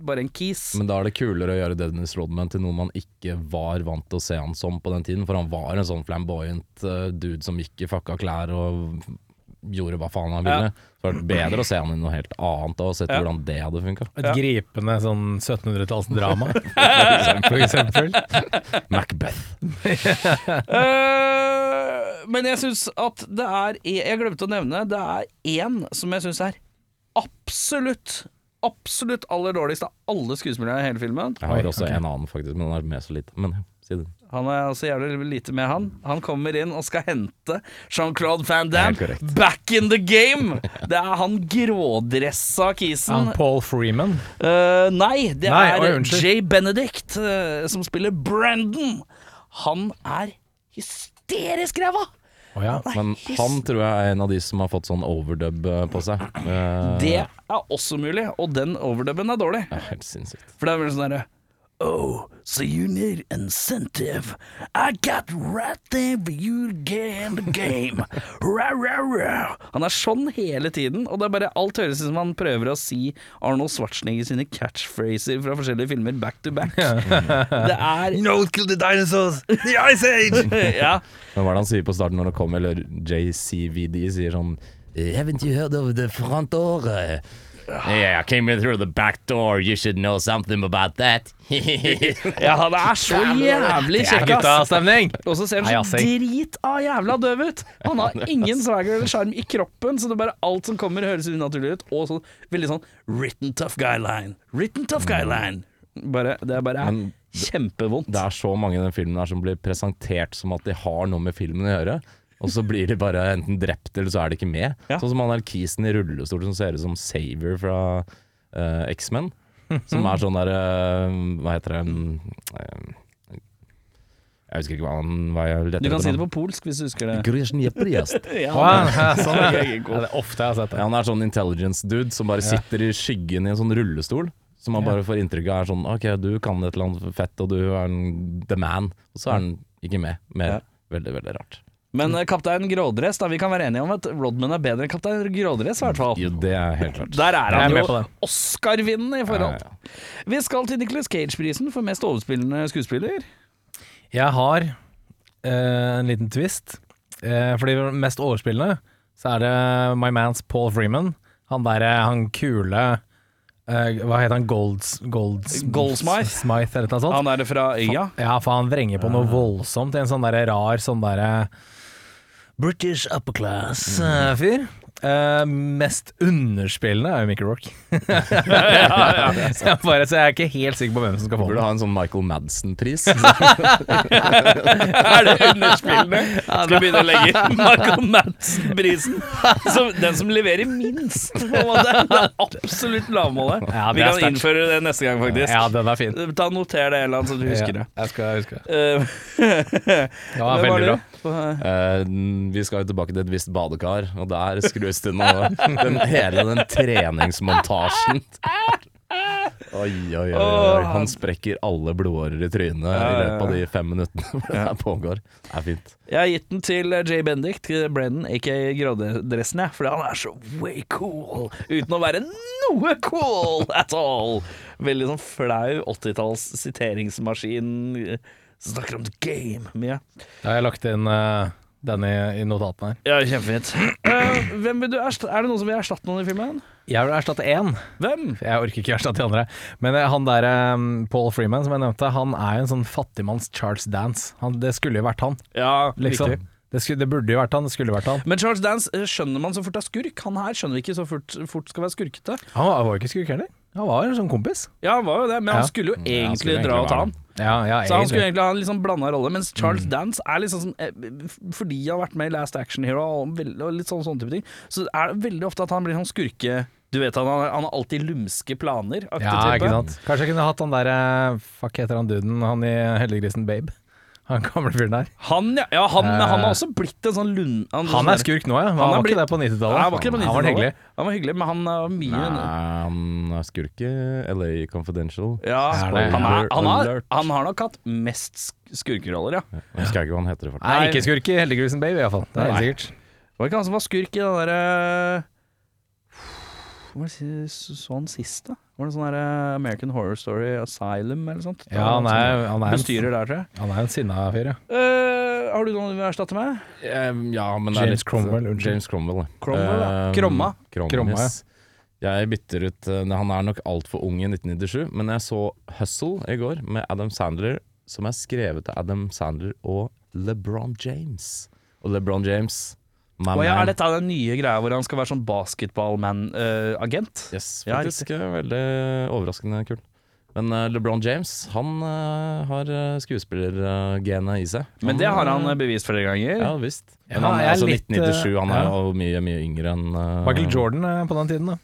bare en kis. Men da er det kulere å gjøre Dennis Rodman til noe man ikke var vant til å se han som på den tiden. For han var en sånn flamboyant eh, dude som gikk i fucka klær og gjorde hva faen han ville. Så var det bedre å se han i noe helt annet og sett Ja. hvordan det hadde funka. Et Ja. gripende sånn 1700-tallsdrama, for eksempel. Macbeth. Eh, men jeg syns at det er Jeg glemte å nevne Det er én som jeg syns er absolutt Absolutt aller dårligst av alle skuespillerne i hele filmen. Jeg har også en annen, faktisk, men den er med så lite. Men ja, si det. Han er også jævlig lite med, han. Han kommer inn og skal hente Jean-Claude Van Damme back in the game! Det er han grådressa kisen. Han Paul Freeman. Uh, nei, det Nei, er oi. Jay Benedict uh, som spiller Brandon. Han er hysterisk ræva! Oh ja. Men han tror jeg er en av de som har fått sånn overdub eh, på seg. Uh, Det er også mulig, og den overdubben er dårlig. er helt sinnssykt. For det er vel sånn derre Oh, so you need incentive. I got right there for you to get in the game. Rah, rah, rah. Han er sånn hele tiden, og det er bare alt høres ut som han prøver å si Arnold Schwarzenegger sine catchphraser fra forskjellige filmer back to back. Det er No, kill the dinosaurs! The Ice Age! Ja. Men hva er det han sier på starten når det kommer, eller JCVD sier sånn Eh, Haven't you heard of the front door? Yeah, I came in through the back door, you should know something about that. ja, han er så jævlig Det kjekk, ass. guttastemning! Og så ser han så drit av jævla døv ut. Han har ingen swagger eller sjarm i kroppen, så det er bare alt som kommer, høres unaturlig ut. Og så veldig sånn written tough guy-line. Written tough guy-line. Bare, det er bare kjempevondt. det er så mange i den filmen her som blir presentert som at de har noe med filmen å gjøre. Og så blir de bare enten drept, eller så er de ikke med. Ja. Sånn som han alkisen kisen i rullestol som ser ut som Saver fra uh, X-Men. Som er sånn der uh, Hva heter det eh, Jeg husker ikke hva han hva jeg Du kan si det på polsk hvis du husker det. Ja, sånn er det det. er ofte jeg har sett det. Ja, han er sånn intelligence-dude som bare sitter i skyggen i en sånn rullestol. Som man bare får inntrykk av er sånn Ok, du kan et eller annet fett, og du er en the man. Og så er han ikke med. Mer. Ja. Veldig, veldig rart. Men mm. Kaptein Grådress, da, vi kan være enige om at Rodman er bedre enn Kaptein Grådress, i hvert fall. Jo, det er helt klart. Der er han jo. Oscar-vinnende i forhold. Ja, ja, Vi skal til Nicholas Cage-prisen for mest overspillende skuespiller. Jeg har uh, en liten twist. Uh, for de mest overspillende så er det My Mans Paul Freeman. Han derre han kule uh, Hva heter han? Golds, Golds, Goldsmith. Smith eller noe sånt? Han er det fra Øya. Ja, for han vrenger på noe voldsomt i en sånn derre rar sånn derre British upper class-fyr. Eh, mest underspillende er jo Mickey ja, så, jeg bare, så jeg er ikke helt sikker på hvem som skal få Burde den. ha en sånn Michael Madsen-pris. Er det underspillende? Skal vi begynne å legge Michael Madsen-prisen? Den som leverer minst, på en måte. Det er absolutt lavmålet. Ja, vi kan innføre det neste gang, faktisk. Ja, den er fin. Ta Noter det, Elan, så du husker det. Ja, jeg skal huske det. Eh, Ja, var veldig bra. du? Eh, vi skal jo tilbake til et visst badekar, og der skrus det noe den, Hele den treningsmontasjen. Oi, oi, oi, oi. Han sprekker alle blodårer i trynet i løpet av de fem minuttene det her pågår. Det er fint. Jeg har gitt den til Jay Bendict, Brennan, aka Grådressen, jeg, fordi han er så way cool, uten å være noe cool at all. Veldig sånn flau 80-talls siteringsmaskin som snakker om the game mye. Jeg har lagt inn eh, den i, i notatene her. Ja, kjempefint. Uh, hvem vil du erstatte? Er det noen som vil erstatte noen i filmen? Jeg vil erstatte én. Hvem? Jeg orker ikke erstatte de andre. Men eh, han der um, Paul Freeman som jeg nevnte, han er jo en sånn fattigmanns Charles Dance. Han, det skulle jo vært han, Ja, liksom. riktig. Det, skulle, det burde jo vært han, det skulle vært han. Men Charles Dance skjønner man så fort er skurk. Han her skjønner vi ikke så fort, fort skal være skurkete. Han var, jo ikke skurk heller. Han var en sånn kompis. Ja, han var jo det, men Ja. han skulle jo han egentlig skulle dra og ta han. Ja, ja, Så han skulle egentlig. ha en litt sånn blanda rolle, mens Charles Dance er liksom sånn eh, Fordi han har vært med i Last Action Hero og, litt sånn sånne type ting, så er det veldig ofte at han blir sånn skurke Du vet han har, han har alltid lumske planer. Ja, ikke sant. Kanskje jeg kunne hatt han der eh, Fuck, heter han duden? Han i Heldiggrisen Babe. Han gamle fyren der. Han, ja, ja han, men han Eh. har også blitt en sånn lund... Han er skurk nå, ja. Han han, var blitt- ikke det på 90-tallet. Han var ikke det på Han var hyggelig. Han var hyggelig, men han er mye Nei, han er skurke. LA Confidential. ja, Spoiler, han, er, han, har, han har nok hatt mest skurkeroller, ja. Jeg husker ikke hva han heter. Nei, ikke skurk i Heldiggrisen Baby, iallfall. Det er helt sikkert. Var ikke han som var skurk i den derre Hva var det sånn sist, da? Var det sånn derre American Horror Story Asylum eller sånt? Ja, han er, han er, en, Bestyrer der, tror jeg. han er en sinna fyr, ja. Uh, har du noen du vil erstatte med? Uh, ja, men det er litt- Cromwell, unnskyld. James Cromwell, ja. Cromwell, ja. Eh, Kromma. Kromma, Kromma, yes. Jeg bytter ut eh, Han er nok altfor ung i 1997, men jeg så Hustle i går med Adam Sandler, som er skrevet av Adam Sandler og LeBron James. Og LeBron James my Å ja, er dette den nye greia hvor han skal være sånn basketballman-agent? Yes, faktisk. ja, veldig overraskende kul. Men eh, LeBron James, han uh, har uh, skuespillergenet i seg. Men det har han eh, bevist flere ganger. Ja visst. Men han er altså litt, 1997, han er eh, jo mye, mye yngre enn eh, Michael Jordan eh, på den tiden, da.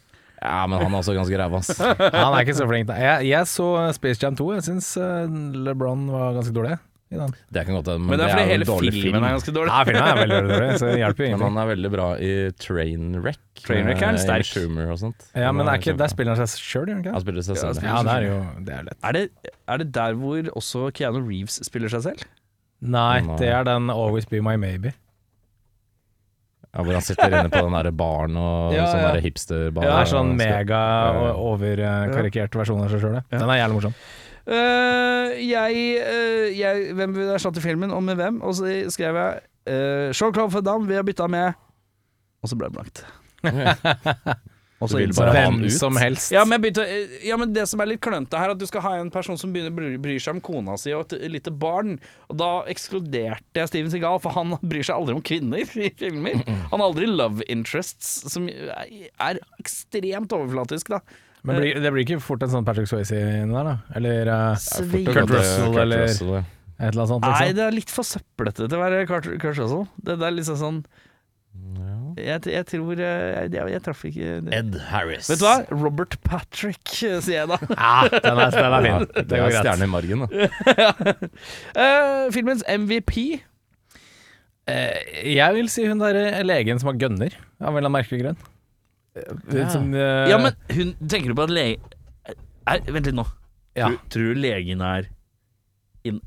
Ja, men han er også ganske ræva, ass. Han er ikke så flink. da. Jeg, jeg så Space Jam 2. Jeg syns LeBron var ganske dårlig i den. Det kan godt hende, Men det er fordi hele filmen film. er ganske dårlig. Ja, filmen er veldig dårlig, så det hjelper jo Men han er veldig bra i Trainwreck. Trainwreck er en sterk. Schumer og sånt. Ja, men er ikke, der spiller han seg sjøl, gjør han Han spiller seg selv. Ja, det er jo det er lett. Er det, er det der hvor også Keanu Reeves spiller seg selv? Nei, Nei. det er den Always Be My Maybe. Ja, hvor han sitter inne på den der baren og Ja, sånn ja. hipsterbar. Det er sånn mega ja. overkarikert versjon av seg sjøl. Den er jævlig morsom. Eh, jeg, eh, jeg Hvem vil erstatte filmen, og med hvem? Og så skrev jeg uh, Jean-Claude Van Damme, vi har bytta med Og så ble det blankt. Og så Du vil bare ha han ut? som helst. ja men, begynte, eh, ja, men det som er litt klønete her, er at du skal ha en person som begynner bryr, seg om kona si og et lite barn. Og da ekskluderte jeg Steven Segal, for han bryr seg aldri om kvinner i filmer. Han har aldri love interests, som er ekstremt overflatisk, da. Men blir, det blir ikke fort en sånn Patrick Swayze inni der, da? Eller uh, Kurt Russell, eller- et eller annet sånt? Nei, Liksom. det er litt for søplete til å være Kurt, Kurt Russell. Det, det er liksom sånn jeg, jeg tror eh, Jeg, jeg, jeg traff ikke det. Ed Harris. Vet du hva? Robert Patrick, eh, sier jeg da. Ja, den er, den er fin. Det Det er stjerne i margen, da. uh, filmens MVP Uh, jeg vil si hun der legen som har gønner, av en eller annen merkelig grunn. Eh, Som, uh, Ja, men hun Tenker du på at lege er, Vent litt nå. Ja. Tror, tror du legen er in,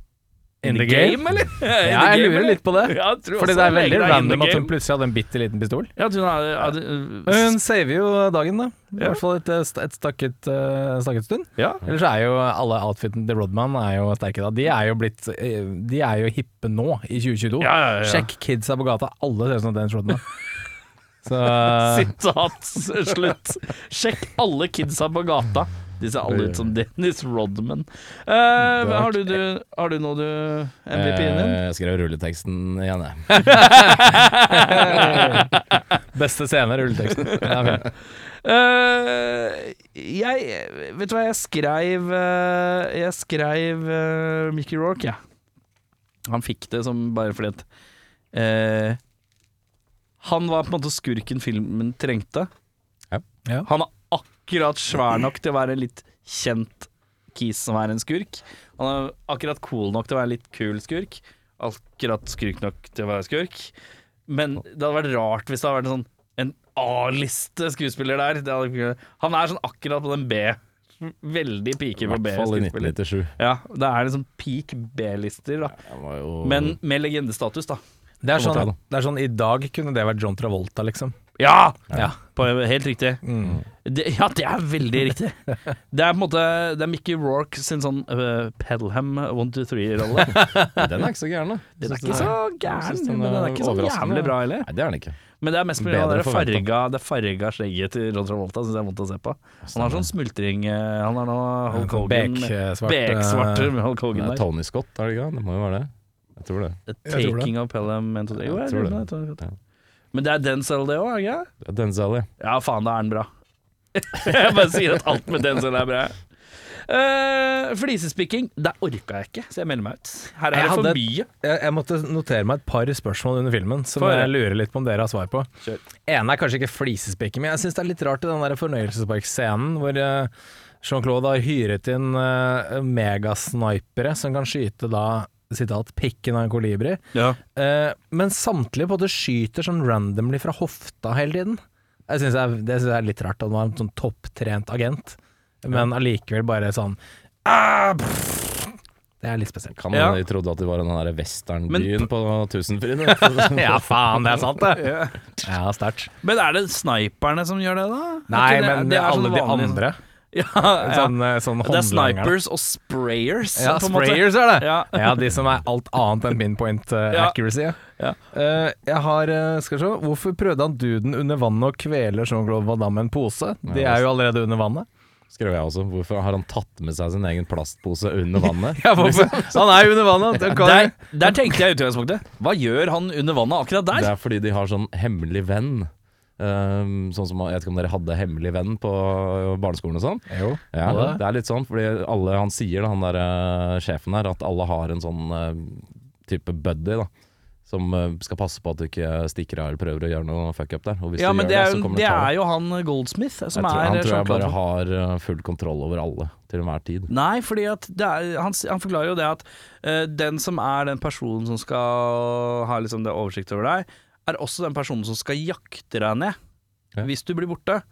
In the game? eller? In Ja, the jeg game, lurer eller? litt på det. Ja, Fordi det er veldig random at hun plutselig hadde en bitte liten pistol. Ja, hun hadde, hadde Hun saver jo dagen, da. I Ja. hvert fall et, et stakket, uh, stakket stund. ja. Ellers er jo alle outfitene til Rodman er jo sterke da. De er jo blitt De er jo hippe nå, i 2022. Ja, ja, ja. Sjekk kidsa på gata. Alle ser ut som Dennis Rodman. Så eh, Sitat slutt. Sjekk alle kidsa på gata. De ser alle ut som Dennis Rodman. Uh, har, du, du, har du noe du MVP-en din? Eh, Jeg skrev rulleteksten igjen, jeg. Beste scene, rulleteksten. Ja. Eh, jeg Vet du hva, jeg skreiv uh, Jeg skreiv eh, Mickey Rourke, jeg. Han fikk det som bare fordi at eh, Han var på en måte skurken filmen trengte. Ja. Ja. Han er akkurat svær nok til å være en litt kjent kis som er en skurk. Han er akkurat cool nok til å være en litt kul skurk. Akkurat skurk nok til å være skurk. Men det hadde vært rart hvis det hadde vært en sånn en A-liste skuespiller der. Det hadde, han er sånn akkurat på den B. Veldig I piker på hvert B. fall i skuespiller. 1997. Ja, det er liksom peak B-lister, da. Men med legendestatus, da. Det, er sånn, det er sånn I dag kunne det vært John Travolta, liksom. Ja! Ja. På, helt riktig. Mm. Det, ja, det er veldig riktig. Det er på en måte Det er Mickey Rourke sin sånn uh, Pedalham 1-2-3-rolle. Den er ikke så gæren, da. Den er ikke så gæren, den men den er ikke så jævlig bra heller. Nei, det er den ikke. Men det er mest pga. Det farga, det farga skjegget til John Travolta. Syns jeg er vondt å se på. Han har sånn smultring eh, Han har nå Hulk Hogan Beksvart. Hulk Hogan der. Tony Scott, er det ikke? Det må jo være det. Jeg tror det. A. Taking of Pelham 1-2-3. Jo, Jeg tror det. det. Men det er Denzel, det òg, ikke? Det Denzel, ja. Ja, faen, da er den bra. jeg bare sier at alt med Denzel er bra. Uh, flisespikking, der orka jeg ikke, så jeg melder meg ut. Her er Jeg det for hadde- mye. Jeg, jeg måtte notere meg et par spørsmål under filmen som for, jeg lurer litt på om dere har svar på. Kjør. ene er kanskje ikke flisespikking, men jeg syns det er litt rart i den der fornøyelsesparkscenen hvor uh, Jean-Claude har hyret inn uh, megasnipere som kan skyte da sitat, pikken av en kolibri. Ja. Eh, men samtlige på en måte skyter sånn randomly fra hofta hele tiden. Jeg synes jeg, det syns jeg er litt rart, at man var en sånn topptrent agent, men allikevel bare sånn ah. Det er litt spesielt. Kan Ja. de trodde at de var den der westernbyen på Tusenfryd. ja, faen, det er sant, det. Ja, sterkt. Men er det sniperne som gjør det, da? Nei, det- men det er sånn alle de andre. Ja, ja. Sånn, eh, sånn Det er snipers og sprayers. Ja, på en måte. sprayers er det. Ja. Ja, de som er alt annet enn pinpoint uh, Ja. accuracy. Ja. Eh, jeg har Skal vi se. Hvorfor prøvde han duden under vannet å kvele Jean-Claude Van Damme med en pose? De er jo allerede under vannet. Skrev jeg også. Hvorfor har han tatt med seg sin egen plastpose under vannet? Ja, hvorfor? Han er jo under vannet. Det Der, der tenkte jeg utgangspunktet. Hva gjør han under vannet akkurat der? Det er fordi de har sånn hemmelig venn Um, sånn som, Jeg vet ikke om dere hadde hemmelig venn på barneskolen og sånn? Jo. Ja, det er litt sånn, fordi alle han sier, han der eh, sjefen der, at alle har en sånn uh, type buddy, da. Som eh, skal passe på at du ikke stikker av eller prøver å gjøre noe fuck up der. Ja, men det er, jo, kommer det er jo han Goldsmith som tror, er han tror jeg bare har eh, full kontroll over alle til enhver tid. Nei, fordi at det er, han, han forklarer jo det at uh, den som er den personen som skal ha liksom det oversikt over deg, er også den personen som skal jakte deg ned Ja. hvis du blir borte.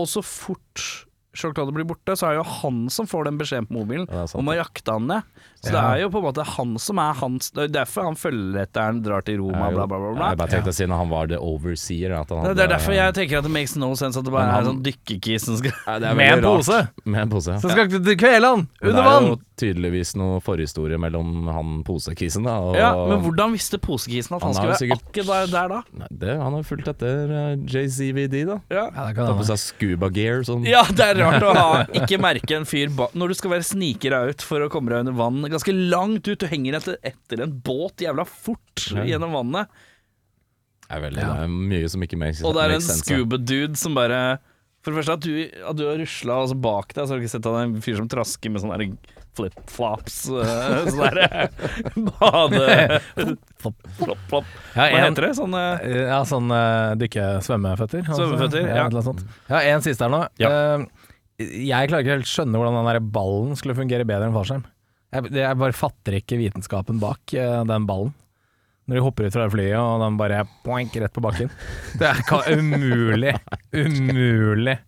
Og så fort Jean-Claude blir borte, så er det jo han som får den beskjeden på mobilen Ja, sant, om å jakte han ned. Så det er jo på en måte han som er hans Det er derfor han følgeretteren drar til Roma, bla, bla, bla. bla. jeg bare tenkte siden han var the overseer at han Det, det er derfor jeg tenker at det makes no sense at det bare han- er sånn dykkerkis som skal ja, det er Med en pose. Med en pose, ja. Så skal til du kvele han Det er jo tydeligvis noe forhistorie mellom han posekisen da og Ja, men hvordan visste posekisen at han, Han skulle være sikkert- akkurat der, der da? Nei, det, Han har fulgt etter uh, JCVD, da. Ja. Ja, Ta på seg scuba gear sånn. Ja, det er rart å ha Ikke merke en fyr ba Når du skal være sniker out ut for å komme deg under vann Ganske langt ut, du henger etter, etter en båt jævla fort Ja. gjennom vannet Det er, veldig, det er mye som ikke makes, Og det er en scuba-dude som bare For det første at du, at du har rusla altså bak deg så har du ikke sett at det er en fyr som trasker Med sånne flip-flops uh, Sånne der Bade Flopp-flopp Hva heter det? Sånn eh, Ja, sånn dykke-svømmeføtter. altså. Svømmeføtter, ja. eller annet sånt. Ja, en siste her nå. Ja. jeg klarer ikke helt skjønne hvordan den der ballen skulle fungere bedre enn fallskjerm. Jeg, jeg bare fatter ikke vitenskapen bak uh, den ballen. Når de hopper ut fra det flyet, og den bare poink rett på bakken. Det er ka- umulig, umulig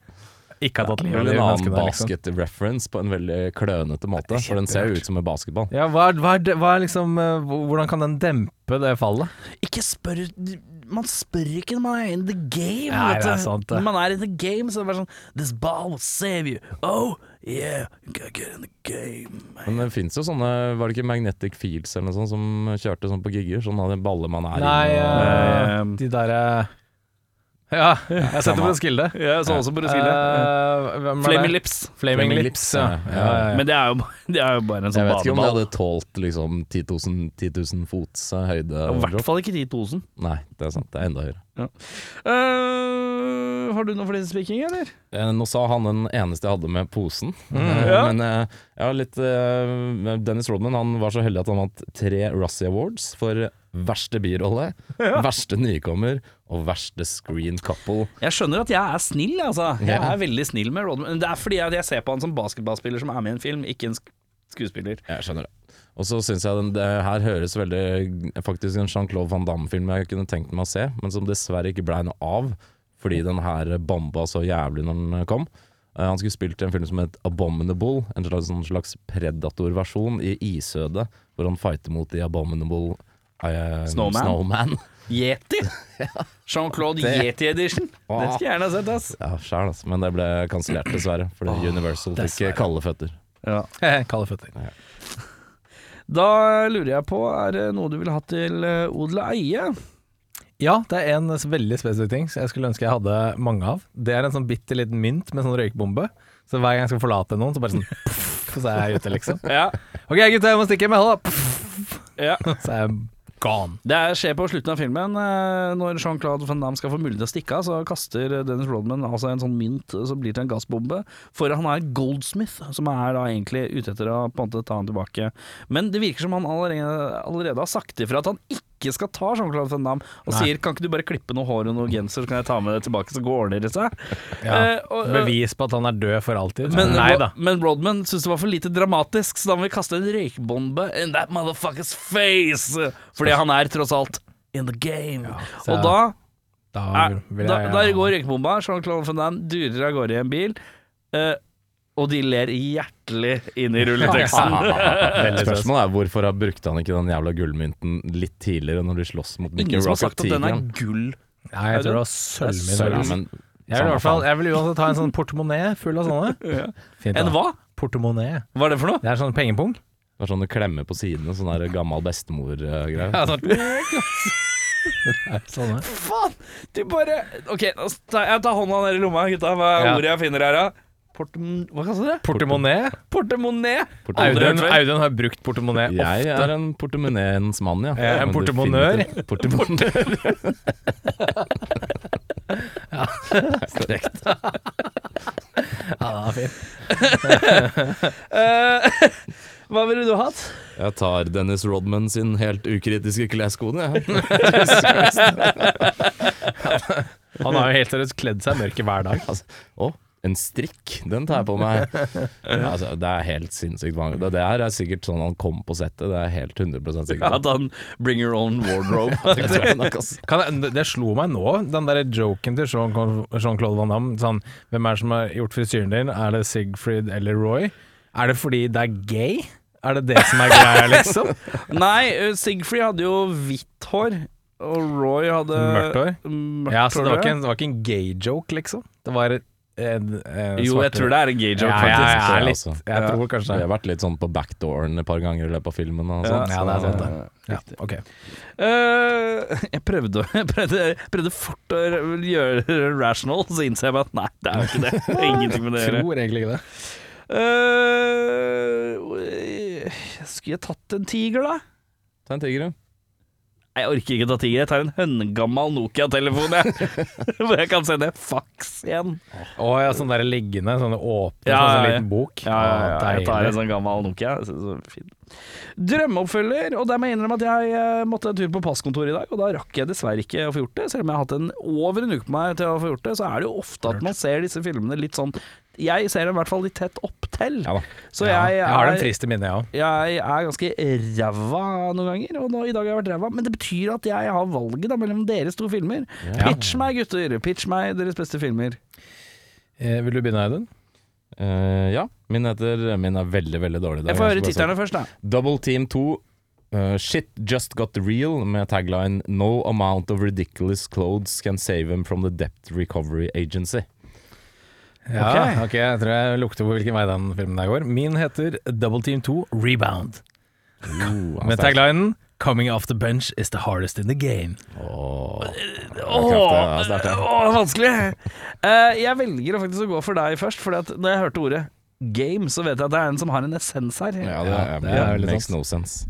ikke ha tatt livet av de en annen menneskene der, liksom. basket-reference på en veldig klønete måte. For den ser jo ut som en basketball. Ja, hva er, hva, er, hva er liksom eh, Hvordan kan den dempe det fallet? Ikke spør Man spør ikke når man er in the game. Nei, vet det er sant, det. Når man er in the game, så er det bare sånn This ball will save you. Oh, yeah, you gotta get in the game. Man. Men det fins jo sånne Var det ikke Magnetic Fields eller noe sånt som kjørte sånn på gigger? sånn av den baller man er Nei, i. og- eh, Eh, de derre Ja, jeg setter på Roskilde. Ja, så også på Roskilde. Eh, hvem er Flaming? Lips. Flaming, Flaming Lips, Lips, ja. ja. ja. Men det er jo, det er jo bare en Jeg sånn vet ikke om det hadde tålt liksom 10 000, 10 000 fots eh, høyde. I hvert fall ikke 10 000. Nei, det er sant. Det er enda høyere. Uh, har du noe speaking, eller? Eh, Nå sa han den eneste jeg hadde med posen. Eh, Mm. Ja. Men eh, jeg har litt eh, Dennis Rodman han var så heldig at han vant tre Russie Awards for verste birolle, verste nykommer og verste screen couple. Jeg skjønner at jeg er snill, altså. Jeg er veldig snill med Rodman. Det er fordi jeg ser på han som basketballspiller som er med i en film, ikke en skuespiller. Jeg skjønner det. Og så syns jeg den, det her høres veldig Faktisk en Jean-Claude Van Damme-film jeg kunne tenkt meg å se, men som dessverre ikke blei noe av, fordi den her bomba så jævlig når den kom. Uh, han skulle spilt en film som het Abominable, en slags, en slags Predator-versjon i isødet, hvor han fighter mot The Abominable uh, Snowman. Snowman. Yeti! Jean-Claude Det- Yeti Edition. Det skulle jeg gjerne ha sett, ass. Ja, sjæl, altså. Men det ble kansellert, dessverre. Fordi Universal fikk dessverre. kalde føtter. Ja. Kalde føtter. Da lurer jeg på, er det noe du vil ha til eh, odel og eie? Ja, det er en s- veldig spesifikk ting som jeg skulle ønske jeg hadde mange av. Det er en sånn bitte liten mynt med sånn røykbombe. Så hver gang jeg skal forlate noen, så bare sånn poff, så er jeg ute, liksom. Ja. Ok, gutta, jeg må stikke med ha det. Poff, ja. Så er jeg gone. Det er- skjer på slutten av filmen. eh, Når Jean-Claude Van Damme skal få mulighet til å stikke av, så kaster Dennis Rodman altså en sånn mynt som blir til en gassbombe. For han er Goldsmith, som er da egentlig ute etter å på en måte ta han tilbake. Men det virker som han allerede, allerede har sagt ifra at han ikke skal ta Jean-Claude Van Damme, og Nei. sier 'kan ikke du bare klippe noe hår og noe genser, så kan jeg ta med det tilbake, så ordner det seg'. Ja. Eh, og- Bevis på at han er død for alltid. Men, Nei da. men Rodman syntes det var for lite dramatisk, så da må vi kaste en røykbombe in that motherfuckers face. Fordi han er tross alt in the game. så og da, Da vil da, jeg der går røykbomba. Jean-Claude Van Damme durer av gårde i en bil. eh, og de ler hjertelig inn i rulleteksten. Spørsmålet er hvorfor har- brukte han ikke den jævla gullmynten litt tidligere, når de slåss mot Mickey Ingen som har sagt at den er gull. Nei, jeg tror det var sølvmynt. Jeg vil i hvert fall Jeg vil uansett ha en sånn portemonee full av sånne. Fint, En hva? Portemonee. Hva er det for noe? Det er sånn pengepung. det er sånn du klemmer på sidene, sånn der gammel bestemor-greier. Ja, sånn. Faen! Du bare Ok, jeg tar hånda ned i lomma, gutta. Hva er Ja. ordet jeg finner her, da? Portem... Hva kaller du det? Portemonee? Portemonee. Audun, Audun har brukt portemonee Jeg er en portemoneens mann, ja. Jeg er en portemonør. Portemonør. Ja, strekt. Ja, det er fint. Eh, hva ville du hatt? Jeg tar Dennis Rodman sin helt ukritiske kleskode. jeg. Han har jo helt seriøst kledd seg mørk hver dag. Altså, å, en strikk, den tar jeg på meg. Altså, det er helt sinnssykt vanlig. Det her er sikkert sånn han kom på settet, det er jeg helt 100% sikkert At han bring your own wardrobe. Det jeg nok. Kan jeg, det slo meg nå, den der joken til Jean- Jean-Claude Van Damme. Sånn, hvem er det som har gjort frisyren din? Er det Sigfrid eller Roy? Er det fordi det er gay? Er det det som er greia, liksom? Nei, Sigfrid hadde jo hvitt hår, og Roy hadde Mørkt hår? Mørkt Ja, så det var ikke en, det var ikke en gay joke, liksom? Det var en, en, en Jo, jeg tror det er en gay joke, ja, faktisk. Ja, tror jeg, litt, også. jeg tror kanskje Vi har vært litt sånn på backdooren et par ganger i løpet av filmen. Og sånt, ja, det er sant, det. Ja, okay. uh, jeg prøvde, jeg prøvde, jeg prøvde fort å gjøre det rational, så innser jeg at nei, det er jo ikke det. Ingenting med det å gjøre. Tror egentlig ikke det. Uh, skulle jeg tatt en tiger, da? Ta en tiger, du. Jeg orker ikke ta tiger. Jeg tar en høngammal Nokia-telefon, jeg. Hvor jeg kan sende faks igjen. Å ja, sånn der liggende, sånn åpne, Ja, sånn, sånn liten bok. Ja, ja, ja, jeg tar en sånn gammel Nokia. Så, så fint. Drømmeoppfølger, og der må jeg innrømme at jeg eh, måtte en tur på passkontoret i dag, og da rakk jeg dessverre ikke å få gjort det. Selv om jeg har hatt en over en uke på meg til å få gjort det, så er det jo ofte at man ser disse filmene litt sånn Jeg ser dem i hvert fall litt tett opp til. Ja da. jeg, Ja, jeg, har den er- frist i minnet, jeg òg. jeg er ganske ræva noen ganger, og nå, i dag har jeg vært ræva. Men det betyr at jeg har valget da, mellom deres to filmer. Pitch meg, gutter. Pitch meg deres beste filmer. Eh, vil du begynne, Audun? Eh, ja, min, heter, min er veldig, veldig dårlig. Jeg får høre titterne først, da. Double Team 2. Uh, shit just got real med tagline No amount of ridiculous clothes can save him from the debt recovery agency. Ja, Ok. ok, jeg tror jeg lukter på hvilken vei den filmen der går. Min heter Double Team 2 Rebound. Uh, Med taglinen Coming off the bench is the hardest in the game. Sterkt, ja. åh, vanskelig! Uh, jeg velger å faktisk å gå for deg først, for når jeg hørte ordet game, så vet jeg at det er en som har en essens her. Ja, det, Ja, er, det er veldig makes no sense.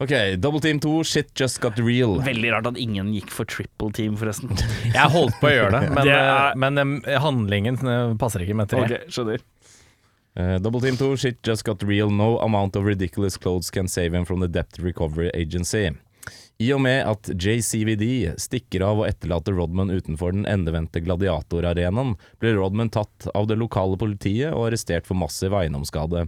Ok, Double Team 2, shit just got real. Veldig rart at ingen gikk for triple team, forresten. Jeg holdt på å gjøre det, men, Det er- eh, men eh, handlingen eh, passer ikke med tre. Ok, skjønner. Uh, Double Team 2, shit just got real. No amount of ridiculous clothes can save him from the debt recovery agency. I og med at JCVD stikker av og etterlater Rodman utenfor den endevendte gladiatorarenaen, blir Rodman tatt av det lokale politiet og arrestert for massiv eiendomsskade.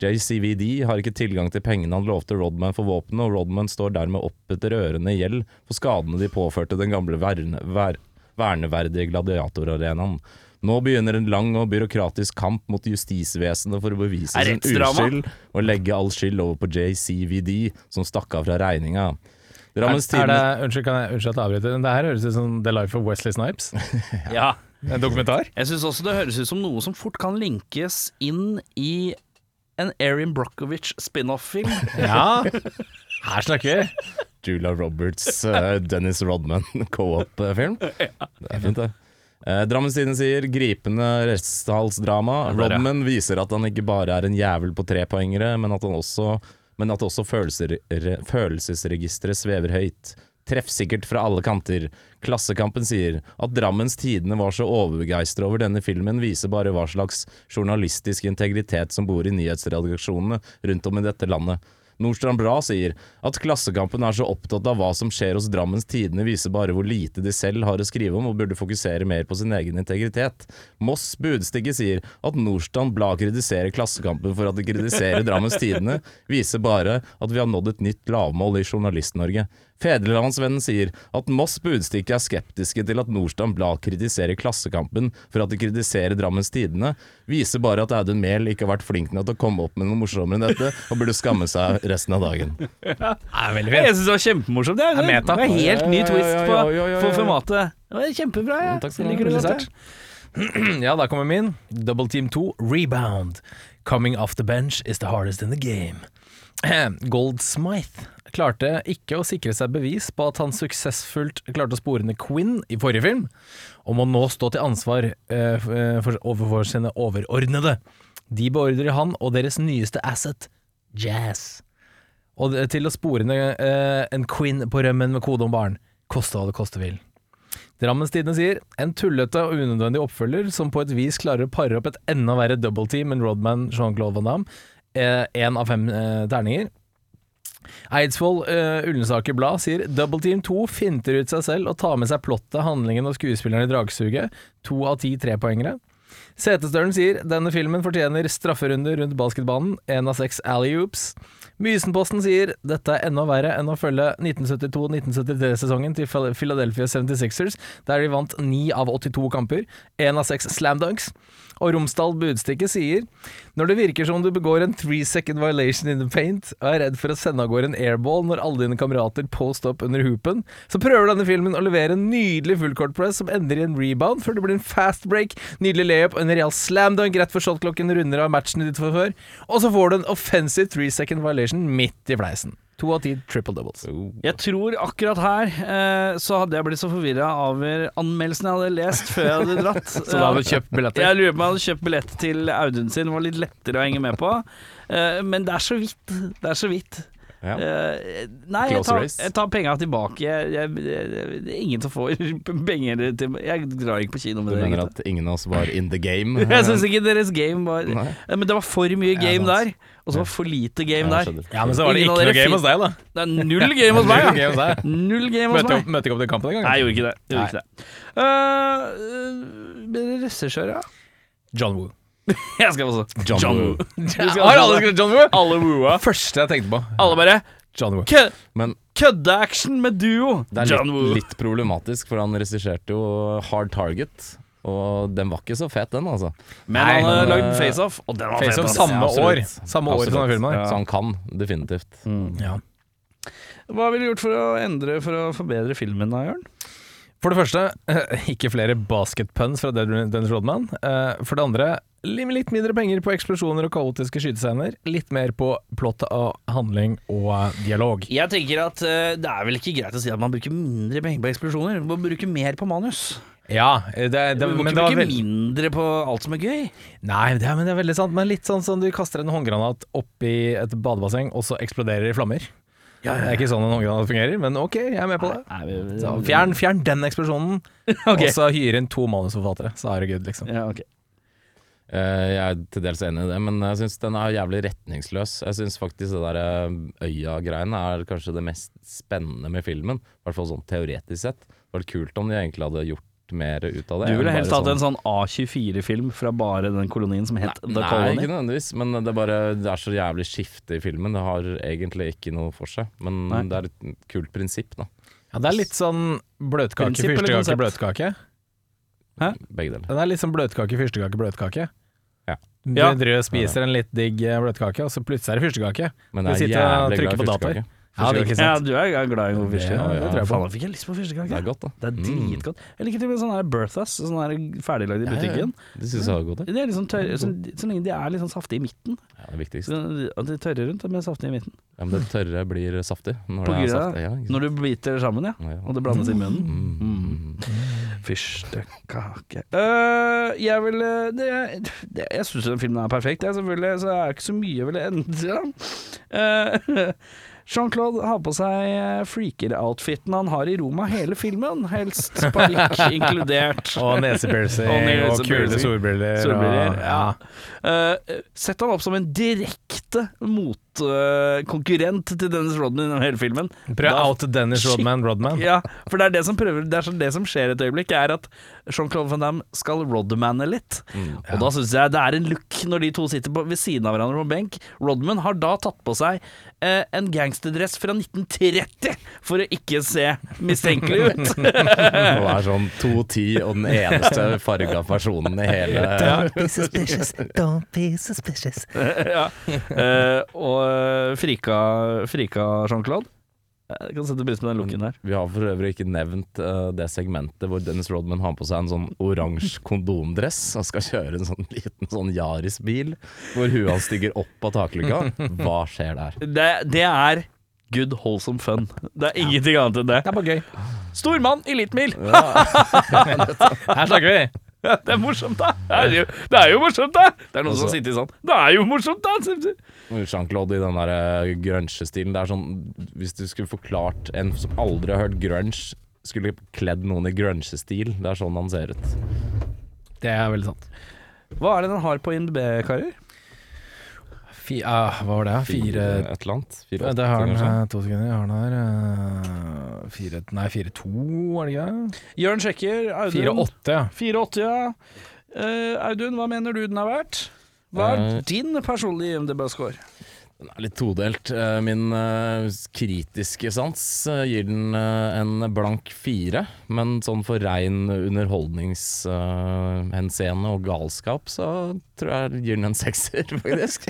JCVD har ikke tilgang til pengene han lovte Rodman for våpenet, og Rodman står dermed opp etter ørene i gjeld for skadene de påførte den gamle verne, ver, verneverdige gladiatorarenaen. Nå begynner en lang og byråkratisk kamp mot justisvesenet for å bevise sin uskyld og legge all skyld over på JCVD, som stakk av fra regninga. Er, Drammens er det, Tidende unnskyld, kan jeg, unnskyld at jeg avbryter, men det her høres ut som The Life of Wesley Snipes. Ja. En dokumentar. Jeg syns også det høres ut som noe som fort kan linkes inn i en Erin Brockovich spin-off-film. Ja, her snakker vi. Julia Roberts, uh, Dennis Rodman co-op-film. Det er fint, det. Eh, Drammens Tidende sier gripende resthalsdrama'. Rodman viser at han ikke bare er en jævel på trepoengere, men at han også men at også følelser, følelsesregisteret svever høyt. Treffsikkert fra alle kanter. Klassekampen sier at Drammens Tidende var så overbegeistra over denne filmen, viser bare hva slags journalistisk integritet som bor i nyhetsredaksjonene rundt om i dette landet. Nordstrand Bra sier at Klassekampen er så opptatt av hva som skjer hos Drammens Tidende, viser bare hvor lite de selv har å skrive om og burde fokusere mer på sin egen integritet. Moss Budstikke sier at Nordstrand Blad kritiserer Klassekampen for at de kritiserer Drammens Tidende, viser bare at vi har nådd et nytt lavmål i Journalist-Norge. Fedrelandsvennen sier at Moss Budstikke er skeptiske til at Nordstrand Blad kritiserer Klassekampen for at de kritiserer Drammens Tidende, viser bare at Audun Mehl ikke har vært flink nok til å komme opp med noe morsommere enn dette, og burde skamme seg resten av dagen. Det er veldig Jeg syns det var kjempemorsomt. Det Det er meta. det er helt ny Ja, ja, twist på, ja, ja, ja, ja. på formatet. Det var kjempebra. Ja. Takk skal du ha. Ja, da kommer min. Double Team 2 Rebound. Coming off the bench is the hardest in the game. Goldsmith klarte ikke å sikre seg bevis på at han suksessfullt klarte å spore ned Quinn i forrige film, og må nå stå til ansvar eh, eh, for, overfor sine overordnede. De beordrer han og deres nyeste asset, Jazz. Og til å spore ned eh, en Quinn på rømmen med kode om barn, koste hva det koste vil. Drammens Tidende sier en tullete og unødvendig oppfølger som på et vis klarer å pare opp et enda verre double team enn Rodman Jean-Claude Van Damme. Én av fem eh, terninger. Eidsvoll uh, Ullensaker Blad sier Double Team 2 finter ut seg selv og tar med seg plottet, handlingen og skuespilleren i dragsuget. To av ti trepoengere. Setestølen sier denne filmen fortjener strafferunde rundt basketbanen. Én av seks alley-oops. Mysenposten sier dette er enda verre enn å følge 1972-1973-sesongen til Philadelphia 76ers, der de vant ni av 82 kamper. Én av seks slam dunks. Og Romsdal Budstikke sier når det virker som du begår en three second violation in the paint og er redd for å sende av gårde en airball når alle dine kamerater post up under hoopen, så prøver denne filmen å levere en nydelig fullcourt press som ender i en rebound før det blir en fast break, nydelig layup og en real slam dunk rett før shotklokken runder av matchen ditt for før, og så får du en offensive three second violation midt i fleisen. To av ti triple doubles. Jeg tror akkurat her eh, så hadde jeg blitt så forvirra over anmeldelsen jeg hadde lest før jeg hadde dratt. Så da hadde du kjøpt billetter? Jeg lurer på om jeg hadde kjøpt billett til Audun sin, det var litt lettere å henge med på. Eh, men det er så vidt. Det er så vidt. Ja. Eh, nei, jeg tar, jeg tar penga tilbake. Jeg, jeg, jeg, det er ingen som får penger til Jeg drar ikke på kino med med det. mener at ingen av oss var in the game? Jeg syns ikke deres game var Nei. Men det var for mye game der, og så var for lite game Ja, der. Ja, men så var det ikke noe game hos deg, da. Det er null game hos meg, ja. Null game hos meg. møtte ikke opp til kampen engang? Nei, jeg gjorde ikke det. Jeg gjorde ikke det. Uh, regissør, ja. John Woo. Jeg skal også. John Woo. Har alle skrevet John Woo? Alle wooa. Første jeg tenkte på. Alle bare John Woo. kø Men køddeaction med duo. det er John litt, Woo. litt problematisk, for han regisserte jo Hard Target. Og den var ikke så fet, den, altså. Men Nei, han har lagd FaceOff, Face-Off, og den var Face fet. Off samme Ja, år. Samme år som denne filmen. her. Så han kan definitivt. Ja. Hva ville du gjort for å endre For å forbedre filmen da, Jørn? For det første, eh, ikke flere basketpuns fra Dennis Rodman. Eh, For det andre, litt mindre penger på eksplosjoner og kaotiske skytescener. Litt mer på plott av handling og eh, dialog. Jeg tenker at det er vel ikke greit å si at man bruker mindre penger på eksplosjoner. Man må bruke mer på manus. Ja, det, det, Du må men ikke bruke veld... mindre på alt som er gøy. Nei, det er, men det er veldig sant. Men litt sånn som du kaster en håndgranat oppi et badebasseng, og så eksploderer det i flammer. Det er ikke sånn en håndgranat fungerer, men ok, jeg er med på det. Nei, vi- Så fjern, fjern den eksplosjonen, Ok. og så hyre inn to manusforfattere. Så er det good, liksom. Ja, ok. Eh, Jeg er til dels enig i det, men jeg syns den er jævlig retningsløs. Jeg syns faktisk det der eh, øya-greiene er kanskje det mest spennende med filmen. I hvert fall sånn teoretisk sett. Det var kult om de egentlig hadde gjort mer ut av det. Du ville helst hatt sånn... en sånn A24-film fra bare den kolonien som het The Colony? Nei, ikke nødvendigvis, men det er bare Det er så jævlig skifte i filmen. Det har egentlig ikke noe for seg. Men Nei. det er et kult prinsipp, da. Ja, det er litt sånn bløtkake, fyrstekake, bløtkake. Hæ? Begge deler. Det er litt sånn bløtkake, fyrstekake, bløtkake. Ja. Du Ja. driver og spiser en litt digg eh, bløtkake, og så plutselig er det fyrstekake. Men Du er jævlig glad i fyrstekake. Ja, det er ikke Ja, du er glad i god fyrste. Ja, det tror jeg på. Faen, da fikk jeg lyst på fyrstekake. Det er godt, da. Det er Mm. dritgodt. Jeg liker til og med sånne her Berthas, sånne her ferdiglagde i Ja, ja, ja. butikken. Det synes jeg var godt. Det er liksom tørre, så, så lenge de er litt sånn saftige i midten. Ja, det er viktigst. Så, at de tørre rundt, men saftige i midten. Ja, men det tørre blir saftig når På det er saftig. Ja. Når du biter det sammen, ja. Ja, ja. Og det blandes i munnen. Mm. Fyrstekake uh, Jeg vil det, det, Jeg syns den filmen er perfekt, jeg, selvfølgelig, så det er ikke så mye jeg ville endre. Uh, Jean-Claude har på seg freaker-outfiten han har i Roma hele filmen, helst parykk inkludert. Og nesepiercing Og og, kule solbriller. Solbriller, og, ja. uh, Sett han opp som en direkte motkonkurrent til Dennis Rodman gjennom hele filmen. Prøv Da- out Dennis Rodman Rodman. Ja, for det er det som prøver Det er det som skjer et øyeblikk, er at Jean-Claude Van Damme skal Rodmane litt. Mm. Og da syns jeg det er en look når de to sitter på, ved siden av hverandre på benk. Rodman har da tatt på seg eh, en gangsterdress fra 1930 for å ikke se mistenkelig ut. Og er sånn 2.10 og den eneste farga personen i hele Don't be suspicious. Don't be suspicious. ja. Eh, og eh, frika, frika Jean-Claude. Jeg kan sette pris på den looken her. Vi har for øvrig ikke nevnt uh, det segmentet hvor Dennis Rodman har på seg en sånn oransje kondomdress og skal kjøre en sånn liten sånn Yaris-bil hvor huet hans stiger opp av takluka. Hva skjer der? Det, det er good wholesome fun. Det er ingenting annet enn det. Det er bare gøy. Stormann i litmil! Her snakker vi! Ja, det er morsomt, da! Det er jo, det er jo morsomt, da! Det er noen som Altså- sitter sånn Det er jo morsomt, da! Jean-Claude i den der eh, grunge-stilen. Det er sånn Hvis du skulle forklart en som aldri har hørt grunge skulle kledd noen i grunge-stil. Det er sånn han ser ut. Det er veldig sant. Hva er det den har på IMDb, karer? Fi, ah, hva var det? Fire Et eller annet. Fire, åtte, Det har den eh, to sekunder. Jeg har den her. eh, Fire Nei, fire to, var det ikke? Jørn sjekker. Audun. Fire åtte, ja. 4,80, ja. Uh, Audun, hva mener du den er verdt? Hva er din personlige IMDb-score? Den er litt todelt. Eh, Min eh, kritiske sans eh, gir den en blank fire, men sånn for rein underholdningshenseende og galskap, så tror jeg gir den en sekser, faktisk.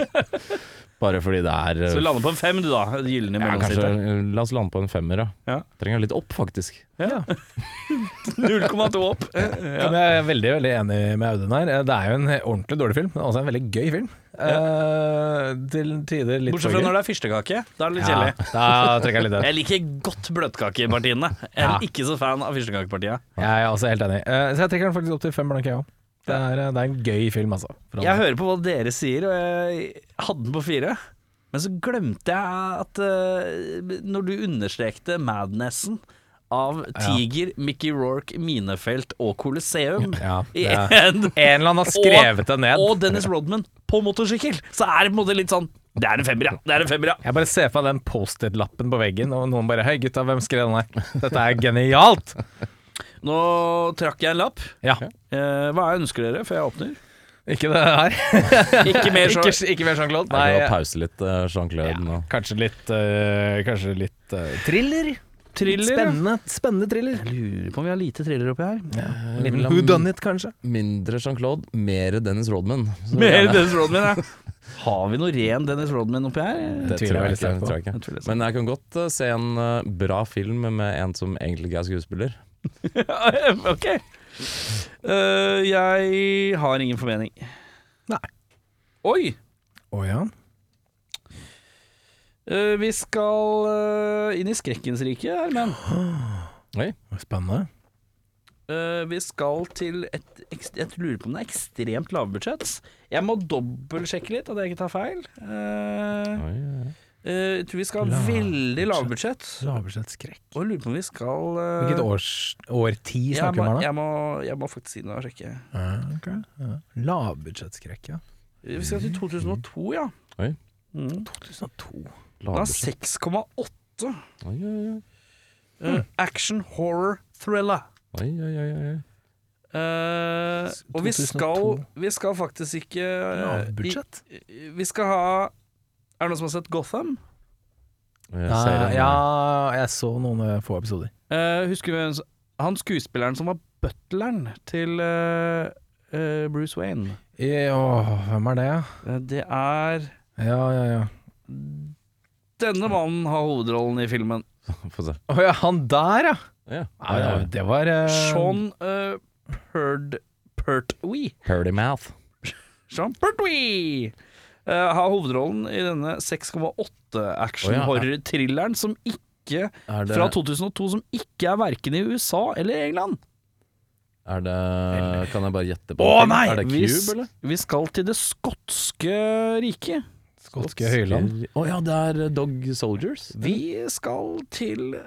Bare fordi det er eh, Så vi lander på en fem, du da. Gylne ja, kanskje. La oss lande på en femmer, ja. Ja. Trenger litt opp, faktisk. Ja. 0,2 opp. Ja. men Jeg er veldig veldig enig med Audun her. Det er jo en ordentlig dårlig film, men også en veldig gøy film. Eh, til tider litt Bortsett fra når det er fyrstekake. Da er det litt ja, kjedelig. Da jeg litt. Jeg liker godt bløtkakepartiene. Jeg er Ja. ikke så fan av fyrstekakepartiet. Jeg er også helt enig. Eh, så jeg trekker den faktisk opp til fem blanke, jeg òg. Det, er- det er en gøy film, altså. Jeg hører på hva dere sier, og jeg hadde den på fire. Men så glemte jeg at uh, når du understrekte madnessen av Tiger, Mickey Rorke, Minefelt og Coliseum Ja, En eller annen har skrevet det ned. Og Dennis Rodman på motorsykkel, så er det på en måte litt sånn Det er en femmer, ja. Det er en femmer, ja. Jeg bare ser for meg den Post-It-lappen på veggen, og noen bare 'Hei, gutta, hvem skrev den der? Dette er genialt! Nå trakk jeg en lapp. Ja, Eh, hva ønsker dere før jeg åpner? ikke det her. Ikke mer ikke, så ikke mer Jean-Claude. Kan Nei, pause litt, eh, Jean-Claude. nå. kanskje litt eh, Kanskje litt eh, thriller. Thriller. ja. Spennende, spennende thriller. Jeg lurer på om vi har lite thriller oppi her. Who done it, kanskje? Mindre Jean-Claude, mer Dennis Rodman. Så Mer gjerne- Dennis Rodman, ja. Har vi noe ren Dennis Rodman oppi her? Det tviler tror jeg jeg veldig ikke. sterkt på. Tror jeg ikke. Jeg tror det er. Men jeg kan godt eh, se en eh, bra film med en som egentlig ikke er skuespiller. ok. Eh, jeg har ingen formening. Nei. Oi! Å ja. eh, vi skal eh, inn i skrekkens rike, Herman. Oi. Spennende. Eh, vi skal til et ekst- Jeg lurer på om det er ekstremt lavbudsjett. Jeg må dobbeltsjekke litt at jeg ikke tar feil. Eh, Oi, oi, oi. Eh, jeg tror vi skal ha veldig lavbudsjett. Lavbudsjettskrekk. Og lurer på om vi skal uh, Hvilket års, årti jeg vi må, her, da? jeg, må, jeg må faktisk inn og sjekke. Ja, okay. ja. Lavbudsjettskrekk, ja. Vi skal til 2002, ja. Oi. Mm. 2002. Den har 6,8. Oi, oi, oi. Uh, action horror thriller. Oi, oi, oi, oi. Uh, og vi skal, vi skal faktisk ikke uh, Lavbudsjett? Vi, Vi skal ha Er det noen som har sett Gotham? Jeg ser en- ja, jeg så noen eh, få episoder. Eh, husker vi hvem som- han skuespilleren som var butleren til eh, eh, Bruce Wayne? Ja, åh, hvem er det? Eh, det er Ja, ja, ja. Denne mannen har hovedrollen i filmen. Få se. Å ja, han der, ja! Ja. ja, ja det var eh, Sean uh, Perd, Pertwee. Purdy Mouth. Sean Pertwee eh, har hovedrollen i denne 6,8 action-horror-thrilleren som ikke Er det, fra 2002 som ikke er verken i USA eller England. er det Kan jeg bare gjette på? Å, nei! Er det Vi, Cube, vi, eller? vi skal til det skotske riket. Skotske høyland. Å ja, det er eh, Dog Soldiers. Vi skal til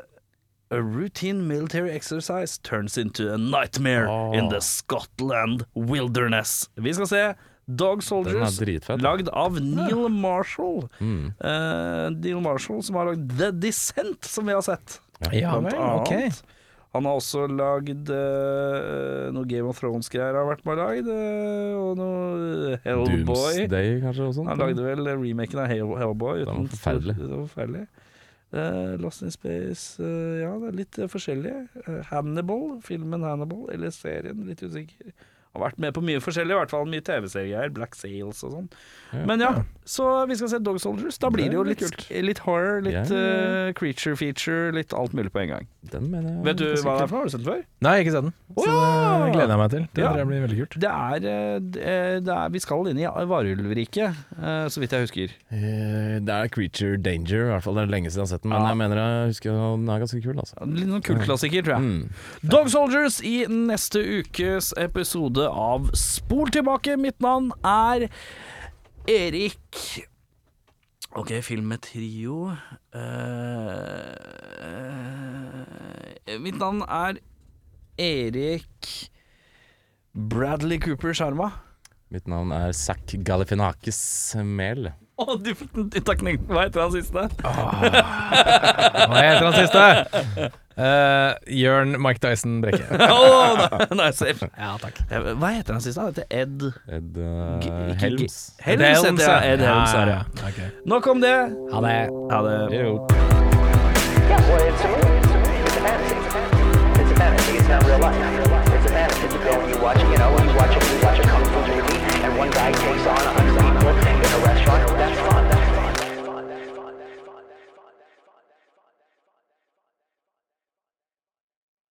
A routine military exercise turns into a nightmare oh. in the Scotland wilderness. Vi skal se Dog er Soldiers, lagd av Neil Marshall. Mm. Uh, Neil Marshall som har lagd The Descent, som vi har sett. Ja blant vel, ok. annet. Han har også lagd uh, noe Game of Thrones-greier har vært med og lagd, uh, og noe Hellboy. Doomsday, kanskje? Og sånt. Han lagde vel remaken av Hell Hellboy. Den var forferdelig. Det var forferdelig. Uh, Lost in Space Ja, det er litt uh, forskjellig. Hannibal, filmen Hannibal, eller serien, litt usikker. Har vært med på mye forskjellig, i hvert fall mye TV-serier. Black Sails og sånn. Men ja, så vi skal se Dog Soldiers. Da blir det jo litt, kult. litt horror, litt Ja, ja, ja. eh, creature feature, litt alt mulig på en gang. Den mener jeg Vet du hva det er for noe? Har du sett den før? Nei, ikke sett den. Så det gleder jeg meg til. Det Ja. blir veldig kult. Det er, eh, det er, Vi skal inn i varulvriket, eh, så vidt jeg husker. Eh, Det er Creature Danger, i hvert fall. Det er lenge siden jeg har sett den. Men Ja. jeg mener jeg husker den er ganske kul, altså. Litt sånn kultklassiker, tror jeg. Mm. Dog Soldiers i neste ukes episode av Spol tilbake. Mitt navn er Erik Ok, film med trio. Eh, Mitt navn er Erik Bradley Cooper Sharma. Mitt navn er Zack Galifinakis Mehl. Å, den utakning. Hva heter han siste? Hva heter han siste? Uh, Jørn Mike Dyson Brekke. oh, nei, nei. Ja, takk. Eh, Hva heter han siste? Han heter Ed Ed uh, Helms. Helms heter jeg. Ed Helms er det. ja. Okay. Nok om det. Ha det. Ha det. Jo. Yes, well, it's a movie. It's a movie. It's a fantasy. It's a fantasy. It's not real life. It's a fantasy. You go and you watch, you know, you watch a, you watch a kung fu movie, and one guy takes on a hundred Shark, that's